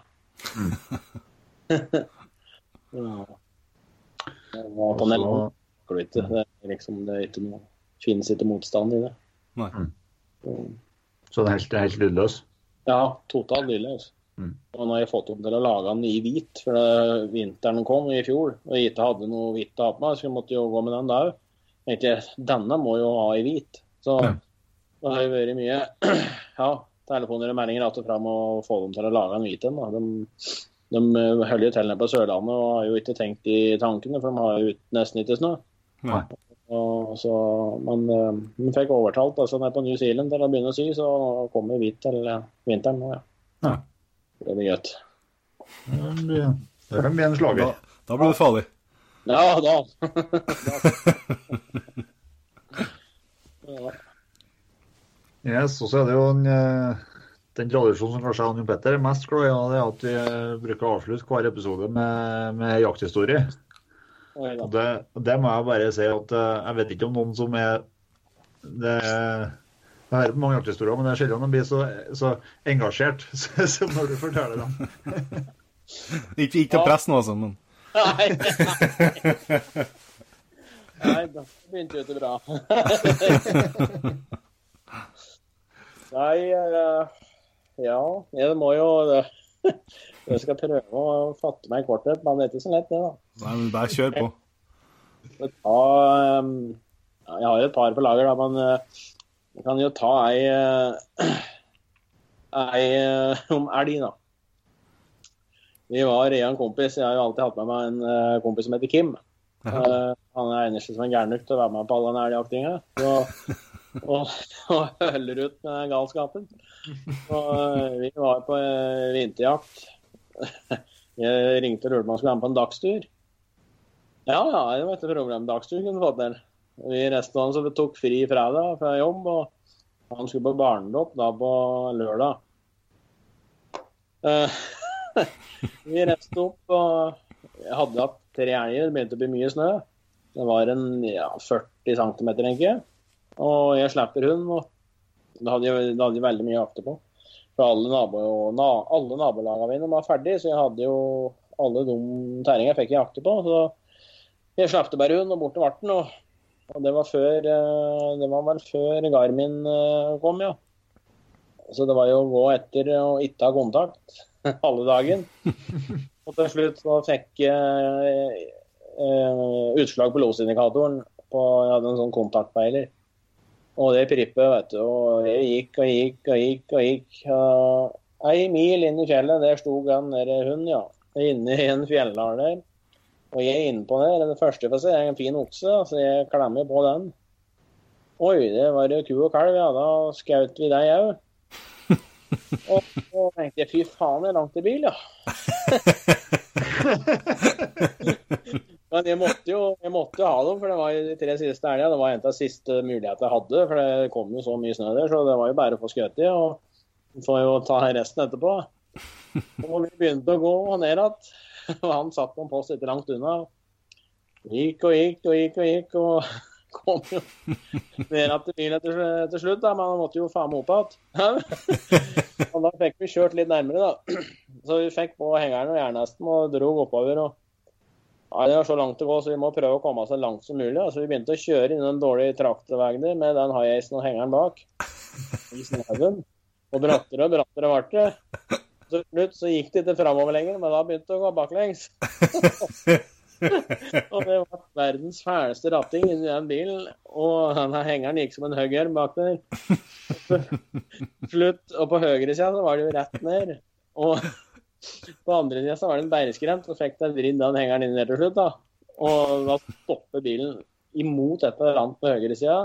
ja. Det var på Og så- Nell- orker du ikke. Det liksom det ikke noe Finnes ikke motstand i det. Nei. Så, Så det er helt, helt lydløs? ja, totalt lydløs. Mm. Og nå har jeg fått opp til å lage den i hvit, for det, vinteren kom i fjor, og jeg ikke hadde noe hvitt å ha på meg, så jeg måtte jo gå med den da òg. Denne må jo ha i hvit. Så Ja. det har jo vært mye ja, telefoner og meldinger att og fram og få dem til å lage en hvit en. da. De, de eh, holder jo til nede på Sørlandet og har jo ikke tenkt i tankene, for de har jo nesten ikke snø. Nei. Og så, men vi fikk overtalt altså ned på New Zealand til å begynne å sy, så kommer vi til eh, vinteren. nå, Ja. Ja. Det blir godt. Det blir- kan bli en slager. Da, da blir det farlig. Ja da. ja. Yes, og så er det jo en, eh, den tradisjonen som kanskje han og Petter er mest glad i, og det er at vi eh, bruker å avslutte hver episode med, med jakthistorie. Og det, det må jeg bare si at eh, jeg vet ikke om noen som er det, Jeg hører på mange jakthistorier, men det er sjelden de blir så, så engasjert som når du forteller dem. Ikke, ikke til press nå, altså, men Nei. Nei, da begynte jo ikke bra. Nei, eh, ja Det må jo Jeg skal prøve å fatte meg i korthet, men det er ikke så lett, det, da. nei, men bare kjør på. Så Ta, eh, ja, jeg har jo et par på lager, da, men eh, jeg kan jo ta ei, eh, ei eh, om elg, da. Vi var jeg en kompis. Jeg har jo alltid hatt med meg en kompis som heter Kim. Eh, han er seg som en gærnuk til å være med på all den elgjaktinga. Og, Og, og høller ut med galskapen. Og uh, vi var på uh, vinterjakt. Jeg ringte og lurte på om han skulle være med på en dagstur. Ja, ja, det var et problem. Dagstur kunne fått til. Vi resten av oss tok fri fredag fra jobb, og han skulle på barnedåp da på lørdag. Uh, vi reiste opp, og jeg hadde hatt tre elger. Det begynte å bli mye snø. Det var en ja, 40 cm, tenker jeg. Og jeg slipper hund, og da hadde jeg, da hadde jeg veldig mye å jakte på. For alle, nabo, na, alle nabolagene mine var ferdige, så jeg hadde jo alle de tæringene fikk jeg jakte på. Så jeg slapp bare hund og bort til varten. Og, og det var før eh, Det var vel før Garmin eh, kom, ja. Så det var jo å gå etter og ikke ha kontakt alle dagen. Og til slutt så fikk jeg eh, utslag på losindikatoren. På, jeg hadde en sånn kontaktpeiler. Og det prippet, vet du. Og jeg gikk og gikk og gikk og gikk. Uh, ei mil inn i fjellet, der sto den der hun, ja. Inne i en fjelldal der. Og jeg er innpå der. Det første jeg får se, er en fin okse, så jeg klemmer på den. Oi, det var ku og kalv, ja. Da skjøt vi deg òg. Og så tenkte jeg fy faen, det er langt til bil, ja. Men jeg måtte jo jeg måtte ha dem, for det var de tre siste elgene. Det var en av de siste mulighetene jeg hadde, for det kom jo så mye snø der. Så det var jo bare å få skutt i, og får jo ta resten etterpå. Og vi begynte å gå ned igjen, og han satt på en post litt langt unna. Gikk og gikk og gikk og gikk, og kom jo ned til bilen til, til slutt, da, men han måtte jo faen meg opp igjen. og da fikk vi kjørt litt nærmere, da. Så vi fikk på hengeren og jernhesten og dro oppover. og ja, Det var så langt å gå, så vi må prøve å komme oss så langt som mulig. Så vi begynte å kjøre inn den dårlige traktorveien der med den high-acen og hengeren bak. I snøen. Og brattere og brattere ble det. Til slutt så gikk det ikke framover lenger, men da begynte det å gå baklengs. og det var verdens fæleste ratting inni den bilen. Og denne hengeren gikk som en hugger bak der. Slutt. Og på høyre sida så var det jo rett ned. Og på andre sida var det en bæreskrent, og fikk den vridd den hengeren inn der til slutt. da. Og da stopper bilen imot et eller annet på høyre sida.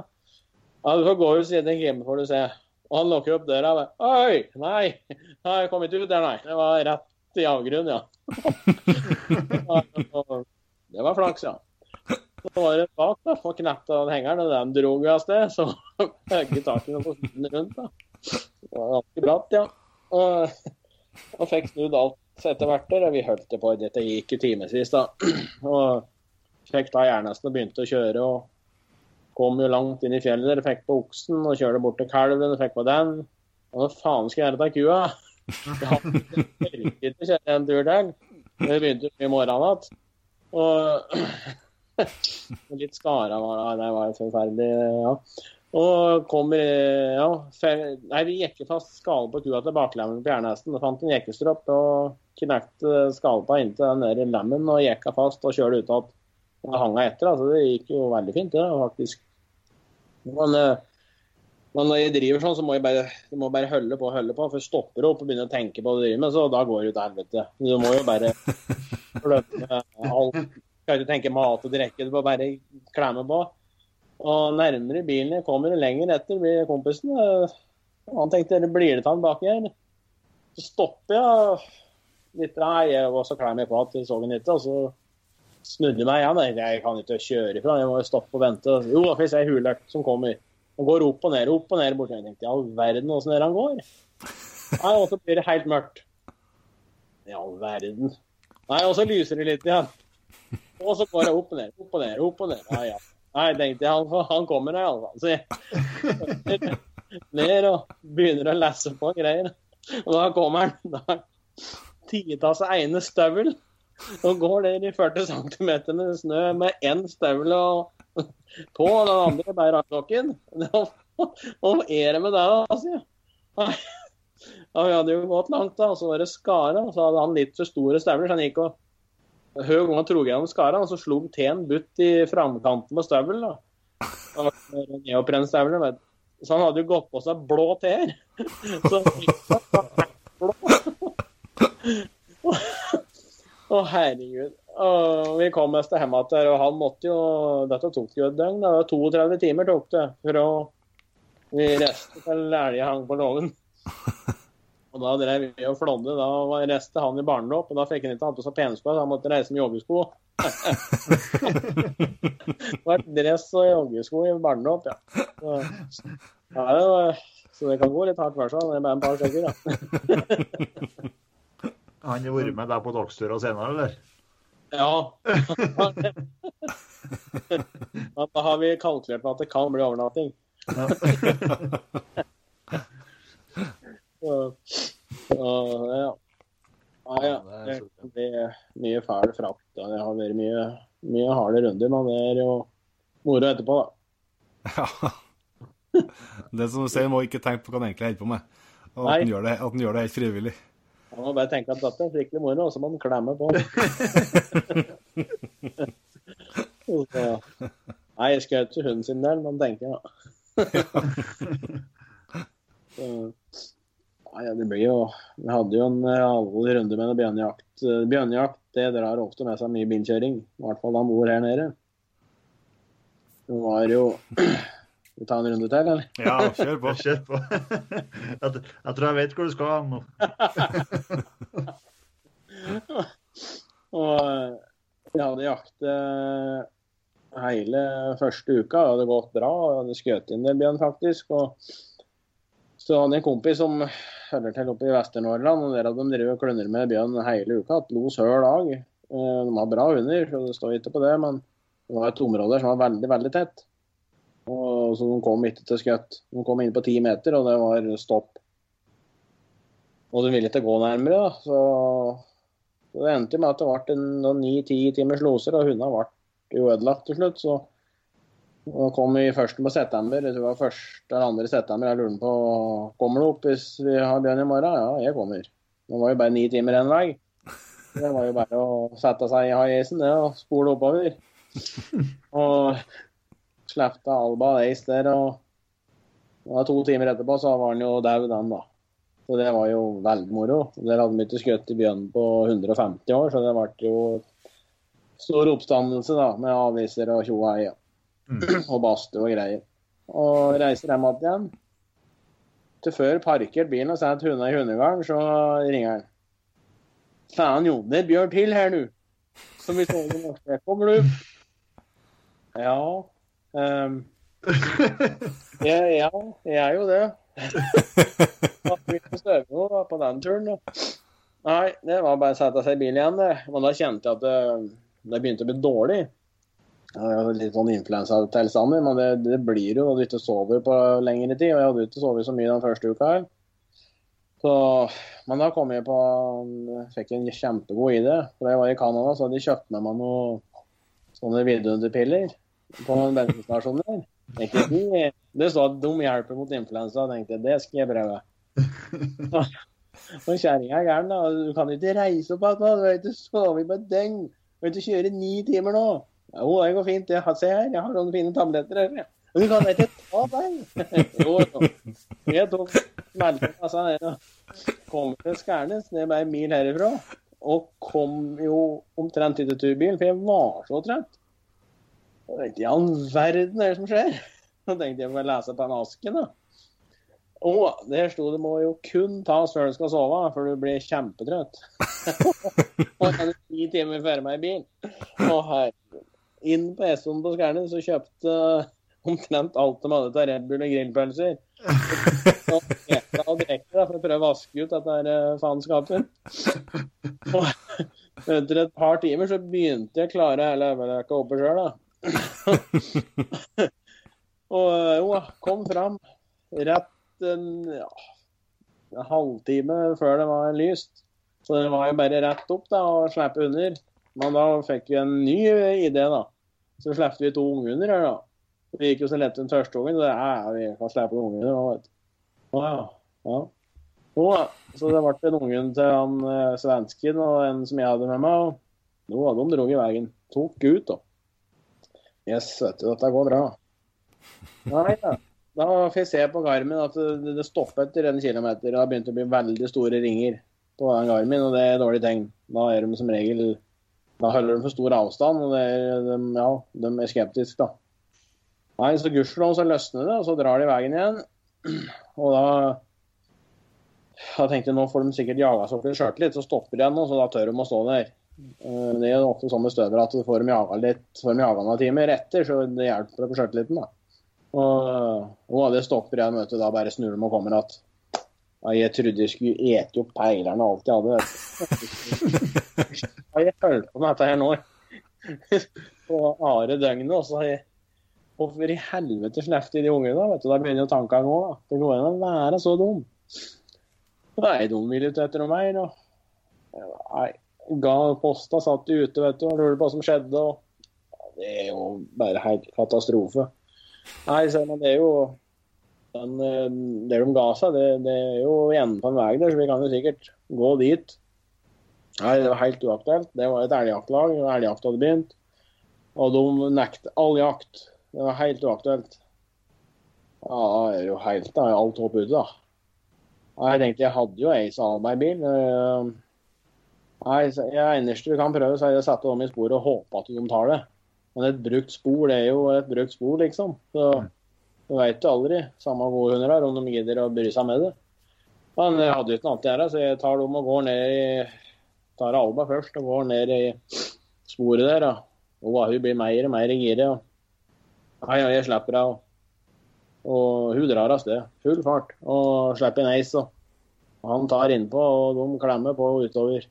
Ja, du får gå ut siden hjemme, får du se. Og han lukker opp døra og bare Oi! Nei, nei jeg kom ikke ut der, nei. Det var rett i avgrunnen, ja. det var flaks, ja. Så var det bak, da, og knapt av hengeren, og den dro av sted. Så høgge taket på siden rundt, da. Det var ganske bratt, ja. Og, og fikk snudd alt etter hvert der. Og vi holdt det på, dette gikk i timevis, da. Og fikk da jernhesten og begynte å kjøre. og kom jo langt inn i fjellet der, fikk på oksen og kjørte bort til kalven og fikk på den. Og hva faen skal jeg gjøre til kua? Jeg hadde ikke en tur til. Det begynte i morgen igjen. Og litt skara var det. Det var forferdelig, ja. Og kommer ja, Nei, vi gikk fast skallen på kua til baklemmen på jernhesten. Og fant en jekkestropp og knekte skalpa inntil den der lemmen og jekka fast og kjørte ut igjen. Og hang etter. altså Det gikk jo veldig fint, det, faktisk. Men, men, når jeg driver sånn, så må jeg bare, jeg må bare holde på og holde på. For jeg stopper opp og begynner å tenke på det du driver med, så da går det til helvete. Du må jo bare glemme alt. Skal ikke tenke mat og drikke, du må bare klemme på. Og nærmere bilen jeg kommer, lenger etter blir kompisen. Han tenkte blir det til han baki her? Så stopper jeg litt. Nei, og så klemmer jeg på at jeg så han ikke. og så snudde meg igjen. Jeg kan ikke kjøre ifra, jeg må jo stoppe og vente. Jo, da får jeg se Huløk som kommer. Han går opp og ned, opp og ned. Borti. Jeg tenkte i all verden åssen er han går? Nei, Og så blir det helt mørkt. I all verden. Nei, og så lyser det litt igjen. Og så går jeg opp og ned, opp og ned, opp og ned. Nei, ja. Nei, jeg tenkte han, han kommer her iallfall. Så jeg ned og begynner å lese på greier. Og da kommer han. Da titalls ene støvel. Og går der i 40 cm med snø med én støvel og på, den andre armklokken. Og er det med deg, da, sier. Ja, vi hadde jo gått langt, da, og så var det skara. Så hadde han litt for store støvler, så han gikk og høy gang trog gjennom skara, og så slo han teen butt i framkanten på støvelen. Neoprenstøvler, Så han hadde jo gått på seg blå teer. Så blå. Å, herregud. Og vi kom oss til hjem igjen, og han måtte jo Dette tok jo et døgn. Det var 32 timer tok det fra vi reiste til elga hang på låven. Og da drev vi og flådde. Da var reiste han i barnedåp, og da fikk han ikke hatt på seg pensko, så han måtte reise med joggesko. det var dress og joggesko i barnedåp, ja. Så, ja det var, så det kan gå litt hardt for seg. Det er bare en par stykker, ja. Han har vært med deg på dagstura senere, eller? Ja. da har vi kalkulert med at det kan bli overnatting. Ja. så, så, ja. Ja, ja. Det blir mye fæl frakt. Det har vært mye, mye harde runder, men det er jo moro etterpå, da. Ja. Det som du sier, må ikke tenke på hva han egentlig holder på med. Og at han, gjør gjør det helt frivillig. Man må bare tenke at dette er skikkelig moro, og så må man klemme på. så, nei, jeg skal ikke hunden sin del, men tenker jeg, da. Nei, det blir jo Vi hadde jo en eh, alvorlig runde med en bjørnejakt. Eh, Bjørnejakt det drar ofte med seg mye bilkjøring. I hvert fall da mor her nede. Det var jo vi ta en runde til, eller? Ja, kjør på. kjør på. jeg, jeg tror jeg vet hvor du skal nå. Og eh, vi hadde jakt eh, hele første uka. Det hadde gått bra. Jeg hadde skutt inn en bjørn, faktisk. og så hadde jeg en kompis som hører til oppe i Vester-Norrland, og der hadde de drevet og klønner med bjørn hele uka. Hatt los hver dag. Eh, De har bra hunder, så det står ikke på det, men det var et område som var veldig, veldig tett. Og så de kom ikke til skutt. De kom inn på ti meter, og det var stopp. Og de ville ikke gå nærmere, da. Så det endte med at det ble ni-ti timers loser, og hundene ble jo ødelagt til slutt. Så og kom vi først på september. Jeg tror det var første eller andre september. Jeg lurer på kommer du opp hvis vi har bjørn i morgen. Ja, jeg kommer. Det var jo bare ni timer én vei. Det var jo bare å sette seg i high-acen og spole oppover. Og slepte Alba Ace der, og to timer etterpå så var han jo daud, den, da. Så det var jo veldig moro. Der hadde vi ikke skutt bjørn på 150 år, så det ble jo stor oppstandelse da, med aviser og tjo og hei. Ja og badstue og greier. Og reiser hjem igjen. Til før parkert bilen og setter hundene i hundegarden, så ringer han. Faen, jo, det Bjørn til her nå. Som vi så i norske. Du? Ja. Um, ja, ja, jeg er jo det. Da begynte støve da, på den turen. Nei, det var bare å sette seg i bilen igjen, det. Men da kjente jeg at det, det begynte å bli dårlig. Ja, litt sånn influensatilstander, men det, det, blir jo når du ikke sover på lengre tid. Og jeg hadde ikke sovet så mye den første uka her. Så, men da kom jeg på Fikk en kjempegod idé. For da jeg var i Canada, så hadde de kjøpt med meg noen sånne vidunderpiller på noen bensinstasjon der. Tenkte, de, det står at de hjelper mot influensa. tenkte det skal jeg prøve. Og kjerringa er gæren, da. Du kan ikke reise opp igjen. Du har ikke sovet på et døgn. Du kan ikke kjøre ni timer nå. Jo, det går fint. Jeg har, se her, jeg har noen fine tabletter her. Du kan ikke ta deg. jo, jo. Jeg tok smeltekassa ned og kom til Skærnes, det er bare en mil herifra. Og kom jo omtrent til turbilen, for jeg var så trøtt. Jeg tenkte, I all verden er det som skjer? Så tenkte jeg får lese på en asken, da. Å, der sto det må jo kun tas før du skal sove, for du blir kjempetrøtt. og jeg det ti timer før meg i bil. Å, herregud inn på Esson på Skærne så kjøpte uh, omtrent alt de hadde av Red Bull og grillpølser. og og drikke for å prøve å vaske ut dette uh, faenskapet. Og etter et par timer så begynte jeg å klare hele øyeblikket oppe sjøl, da. Og uh, jo, kom fram rett en, ja, en halvtime før det var lyst. Så det var jo bare rett opp da, og slippe under. Men da fikk vi en ny idé, da. Så slapp vi to unghunder her, da. Vi gikk jo så lett den første ungen. Så ja, vi kan slippe unghunder nå, vet du. Ja. ja. Nå, så det ble en unge til han eh, svensken og en som jeg hadde med meg. og Nå hadde de dratt i veien. Tok ut, da. Yes, vet du, dette går bra. Nei da. Da får jeg se på Garmin at det, det stopper etter en kilometer. og Det har begynt å bli veldig store ringer på den Garmin, og det er dårlig tegn. Da er de som regel da holder de for stor avstand, og er, de, ja, de er skeptiske, da. Nei, så gudskjelov så løsner det, og så drar de veien igjen. Og da da tenkte jeg nå får de sikkert jaga seg opp i sjøltillit, så stopper de igjen, og så da tør de å stå der. Eh, det er ofte sånn med støvere at du får dem jaga litt, får dem jaga noen timer etter, så det hjelper på sjøltilliten. da. Og, og det stopper vet du, da bare snur de og kommer at jeg trodde jeg skulle ete opp peilerne alt jeg hadde. Jeg holdt på med dette her nå på are døgnet. Og så har jeg Hvorfor i helvete slapp de de ungene? vet du, Da begynner jo tankene da. Det går an å være så dum. Nei, de ville ikke etter meg. Nå. Nei, ga posta satt ute vet du, og lurte på hva som skjedde. og Det er jo bare helt katastrofe. Nei, så, men det er jo den, eh, det de ga seg, det, det er jo enden på en vei der, så vi kan jo sikkert gå dit. Nei, det var helt uaktuelt. Det var et elgjaktlag, og elgjakt hadde begynt. Og de nekter all jakt. Det var helt uaktuelt. Ja, det er jo helt da, alt håp ute, da. Jeg tenkte jeg hadde jo ei Alberg-bil. Nei, jeg eneste du kan prøve, så er å sette dem i sporet og håpe at de tar det. Men et brukt spor, det er jo et brukt spor, liksom. Så du veit jo aldri, samme hvor hunder er, om de gidder å bry seg med det. Men jeg hadde jo ikke noe annet å gjøre, så jeg tar dem og går ned i tar Alba først og går ned i sporet der. Og, hun blir mer og mer gira. Ja, ja, jeg slipper henne. Og hun drar av sted, full fart, og slipper en eis. Og han tar innpå, og de klemmer på utover.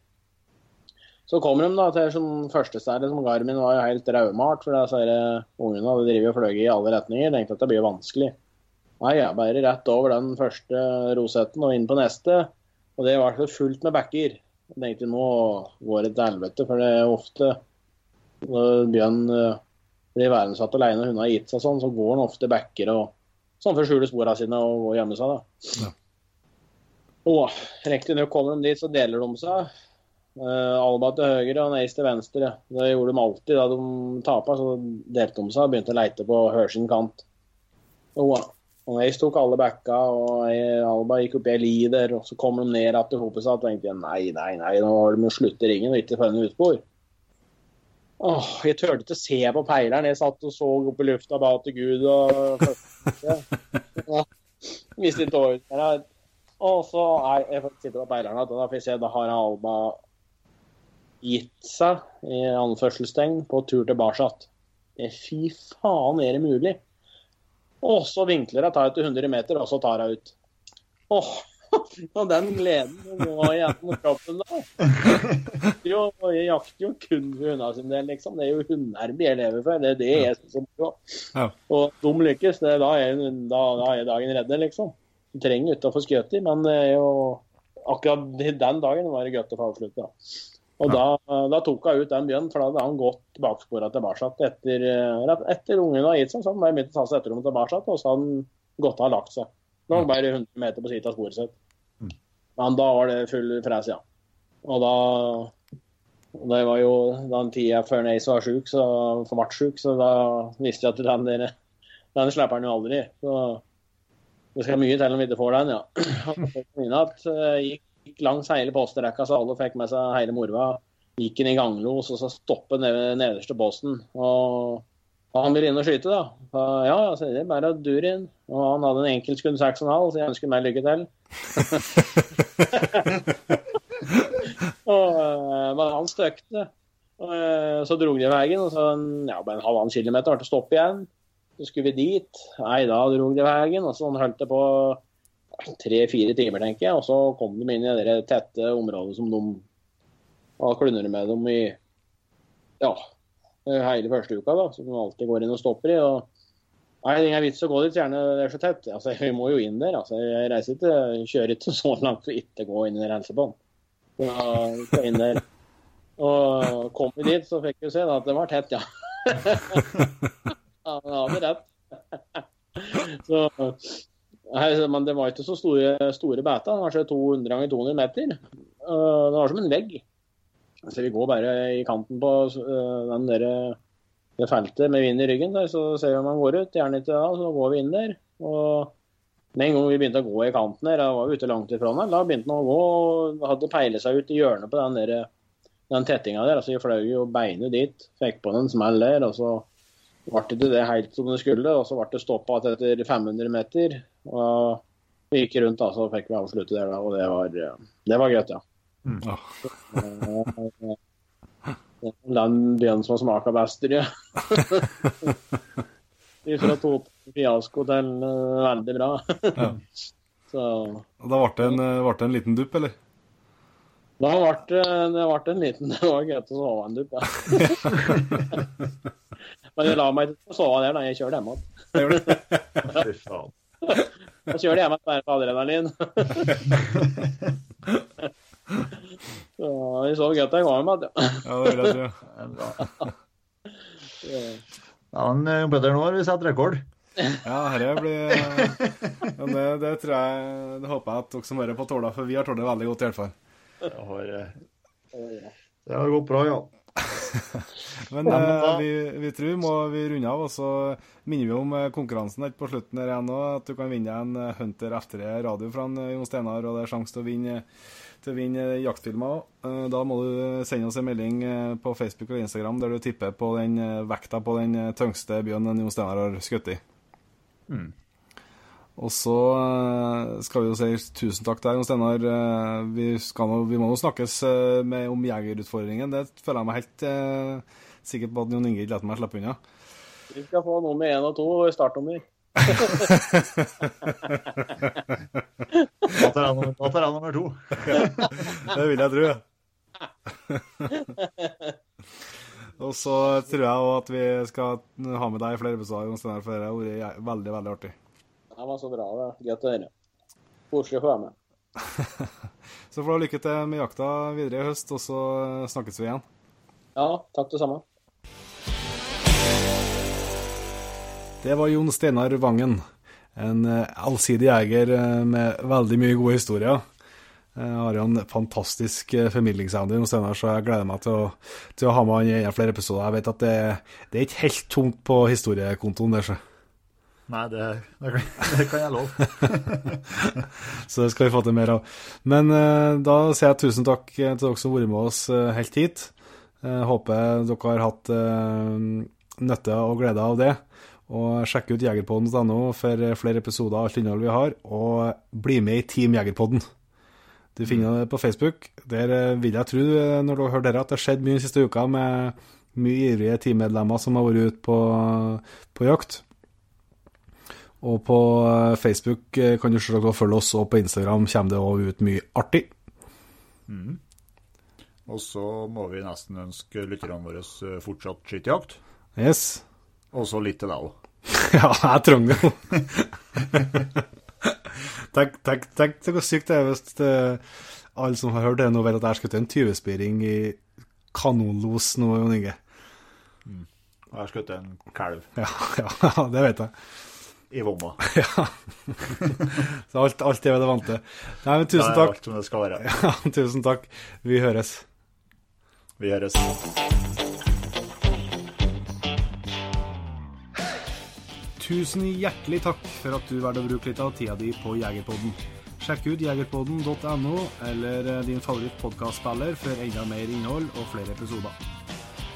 Så kommer de da til sånn førstestedet, som Garmin var jo helt raumart, For disse ungene hadde drevet og fløyet i alle retninger. Tenkte at det blir vanskelig. Nei, jeg bærer rett over den første rosetten og inn på neste. Og det var så fullt med backer. Jeg tenkte nå går det til helvete, for det er ofte når Bjørn uh, blir værende satt alene og hun har gitt seg sånn, så går han ofte backer og sånn for å skjule sporene sine og, gjemme seg. da. Ja. Riktignok kommer de dit, så deler de seg. Uh, Alba til høyre og Nace til venstre. Det gjorde de alltid da de tapa. Så delte de seg og begynte å leite på hver sin kant. Og, og Nace tok alle backa, og Alba gikk opp i ei li der. Og så kom de ned igjen til hopet og tenkte nei, nei, nei, nå har de slutte ringen og ikke funnet en utspor. Åh, jeg turte ikke se på peileren. Jeg satt og så opp i lufta ba til Gud og ja. Visste ikke hva Og så nei, jeg sitter sitte på peileren igjen. Da får jeg se da har Alba gitt seg, i anførselstegn, på tur tilbake. Fy faen, er det mulig? Og så vinkler jeg tar jeg til 100 meter, og så tar jeg ut. Åh, og den gleden som var gjennom kroppen da. Jo, jeg jakter jo kun for hundene sin del, liksom. Det er jo hundearbeid jeg lever for. Det er det jeg syns er moro. Ja. Og de lykkes, det, da, er, da, da er dagen redde, liksom. Du trenger ikke å få skutt men det er jo akkurat den dagen var det godt å få avslutta. Og da, da, tok hun ut den bjørnen, for da hadde han gått bakspora tilbake etter, etter ungen hadde gitt seg. Så han begynte å ta seg etter dem tilbake, og så hadde han gått av og lagt seg. Nå var bare 100 meter på siden av sporet sitt. Mm. Men da var det full fres, ja. Og da Det var jo den tida før Nace var sjuk, så ble sjuk, så da visste jeg at den, der, den slipper han jo aldri. Så det skal mye til om vi ikke får den, ja. At, uh, gikk gikk langs hele posterekka, så alle fikk med seg hele morva. Gikk inn i ganglos og så stoppet ned nederste posten. Og, og han ville inn og skyte, da. Så, ja, så det er bare å dure inn. Og han hadde en enkeltskudd 6,5, så jeg ønsker meg lykke til. og, eh, men han støkte. Eh, så dro de veien, og så ja, bare en halvannen kilometer ble det stopp igjen. Så skulle vi dit. Nei, da dro de veien, og så holdt det på tre-fire timer, tenker jeg. Og så kom de inn i det tette området som de har klunner med dem i ja, hele første uka, da, som de alltid går inn og stopper i. og Nei, det er ingen vits å gå dit, gjerne det er så tett. Altså, Vi må jo inn der. altså Jeg reiser ikke, kjører ikke så langt for ikke gå inn i helsebånd. Ja, inn der. Og kom vi dit, så fikk vi se da, at det var tett, ja. ja, det hadde rett. så Nei, men det var ikke så store, store beta. Kanskje 200 ganger 200 meter. Uh, det var som en vegg. Så vi går bare i kanten på uh, den der, det feltet med vind i ryggen. Der, så ser vi om han går ut. Gjerne ikke da, så går vi inn der. Og med en gang vi begynte å gå i kanten der, da var vi ute langt ifra den, da begynte han å gå og hadde peilet seg ut i hjørnet på den, der, den tettinga der. Altså, vi fløy jo beinet dit, fikk på den smell der. og så ble det det helt som det skulle, og så ble det stoppa etter 500 meter. Og Vi gikk rundt, da, så fikk vi avslutte det, da, og det var, det var greit, ja. Mm. Den byen som har smaka best, tror jeg. Fra Toten fiasko til uh, veldig bra. ja. Så. Og da ble det, en, ble det en liten dupp, eller? Da ble det, det ble en liten Det var greit å sove en dupp, ja. Men jeg la meg ikke sove der da jeg kjørte hjem igjen. Da kjører jeg meg bare på adrenalin. Så jeg sov godt jeg var med igjen. Ja, det vil jeg tro. Ja, men eh, Petter, nå har vi satt rekord. Ja, dette blir Men det, det, tror jeg Det håper jeg at dere som hører på, tåler, for vi har tålt det veldig godt, i hvert fall. Det har, det har gått bra, ja. Men eh, vi, vi tror må vi runde av, og så minner vi om eh, konkurransen på slutten her igjen nå, at du kan vinne en eh, Hunter F3 radio fra eh, Jon Steinar, og det er sjanse til å vinne til å vinne jaktfilmer òg. Da må du sende oss en melding på Facebook og Instagram der du tipper på den vekta på den tyngste bjørnen Jon Steinar har skutt i. Mm. Og så eh, skal vi jo si tusen takk der, Jon Steinar. Eh, Vi, vi må jo snakkes eh, med, om jegerutfordringen. Det føler jeg meg helt eh, sikker på at Jon Inge ikke lar meg slippe unna. Vi skal få nummer én og to startnummer. Da tar jeg nummer, to. Det vil jeg tro. Og så tror jeg også at vi skal ha med deg i flere episoder, Jon Steinar, for det har vært veldig, veldig artig. Det var så bra. det. Greit å høre. Koselig å få være med. Så får du ha lykke til med jakta videre i høst, og så snakkes vi igjen. Ja, takk det samme. Det var Jon Steinar Vangen. En eh, allsidig jeger eh, med veldig mye gode historier. Jeg har jo en fantastisk eh, formidlingsevne, Jon Steinar, så jeg gleder meg til å, til å ha med han i enda flere episoder. Jeg vet at det, det er ikke helt tomt på historiekontoen der, så. Nei, det, det, kan, jeg love. så det skal vi få til mer av. Men uh, da sier jeg tusen takk til dere som har vært med oss uh, helt hit. Uh, håper dere har hatt nytte og glede av det. Og sjekk ut jegerpodden.no for flere episoder av alt innhold vi har. Og bli med i Team Jegerpodden. Du finner det på Facebook. Der vil jeg tro, når dere hører dere, at det har skjedd mye den siste uka med mye ivrige teammedlemmer som har vært ute på, på jakt. Og på eh, Facebook eh, kan du selvsagt følge oss, og på Instagram kommer det også ut mye artig. Og så må vi nesten ønske lytterne våre eh, fortsatt skytejakt. Yes. Og så litt til deg òg. Ja, jeg trenger det jo. tenk, tenk, tenk til sykt det er hvis alle som har hørt det nå, vet at jeg har skutt en tyvespiring i kanonlos nå, Jon Inge. Og jeg har skutt en kalv Ja, ja, ja, det vet jeg. I vomma. Ja. Så alt, alt er ved det vante. Nei, men tusen takk. Det er alt som det skal være. Ja, tusen takk. Vi høres. Vi høres. Tusen hjertelig takk for at du valgte å bruke litt av tida di på Jegerpodden. Sjekk ut jegerpodden.no eller eh, din favoritt-podkastspiller for enda mer innhold og flere episoder.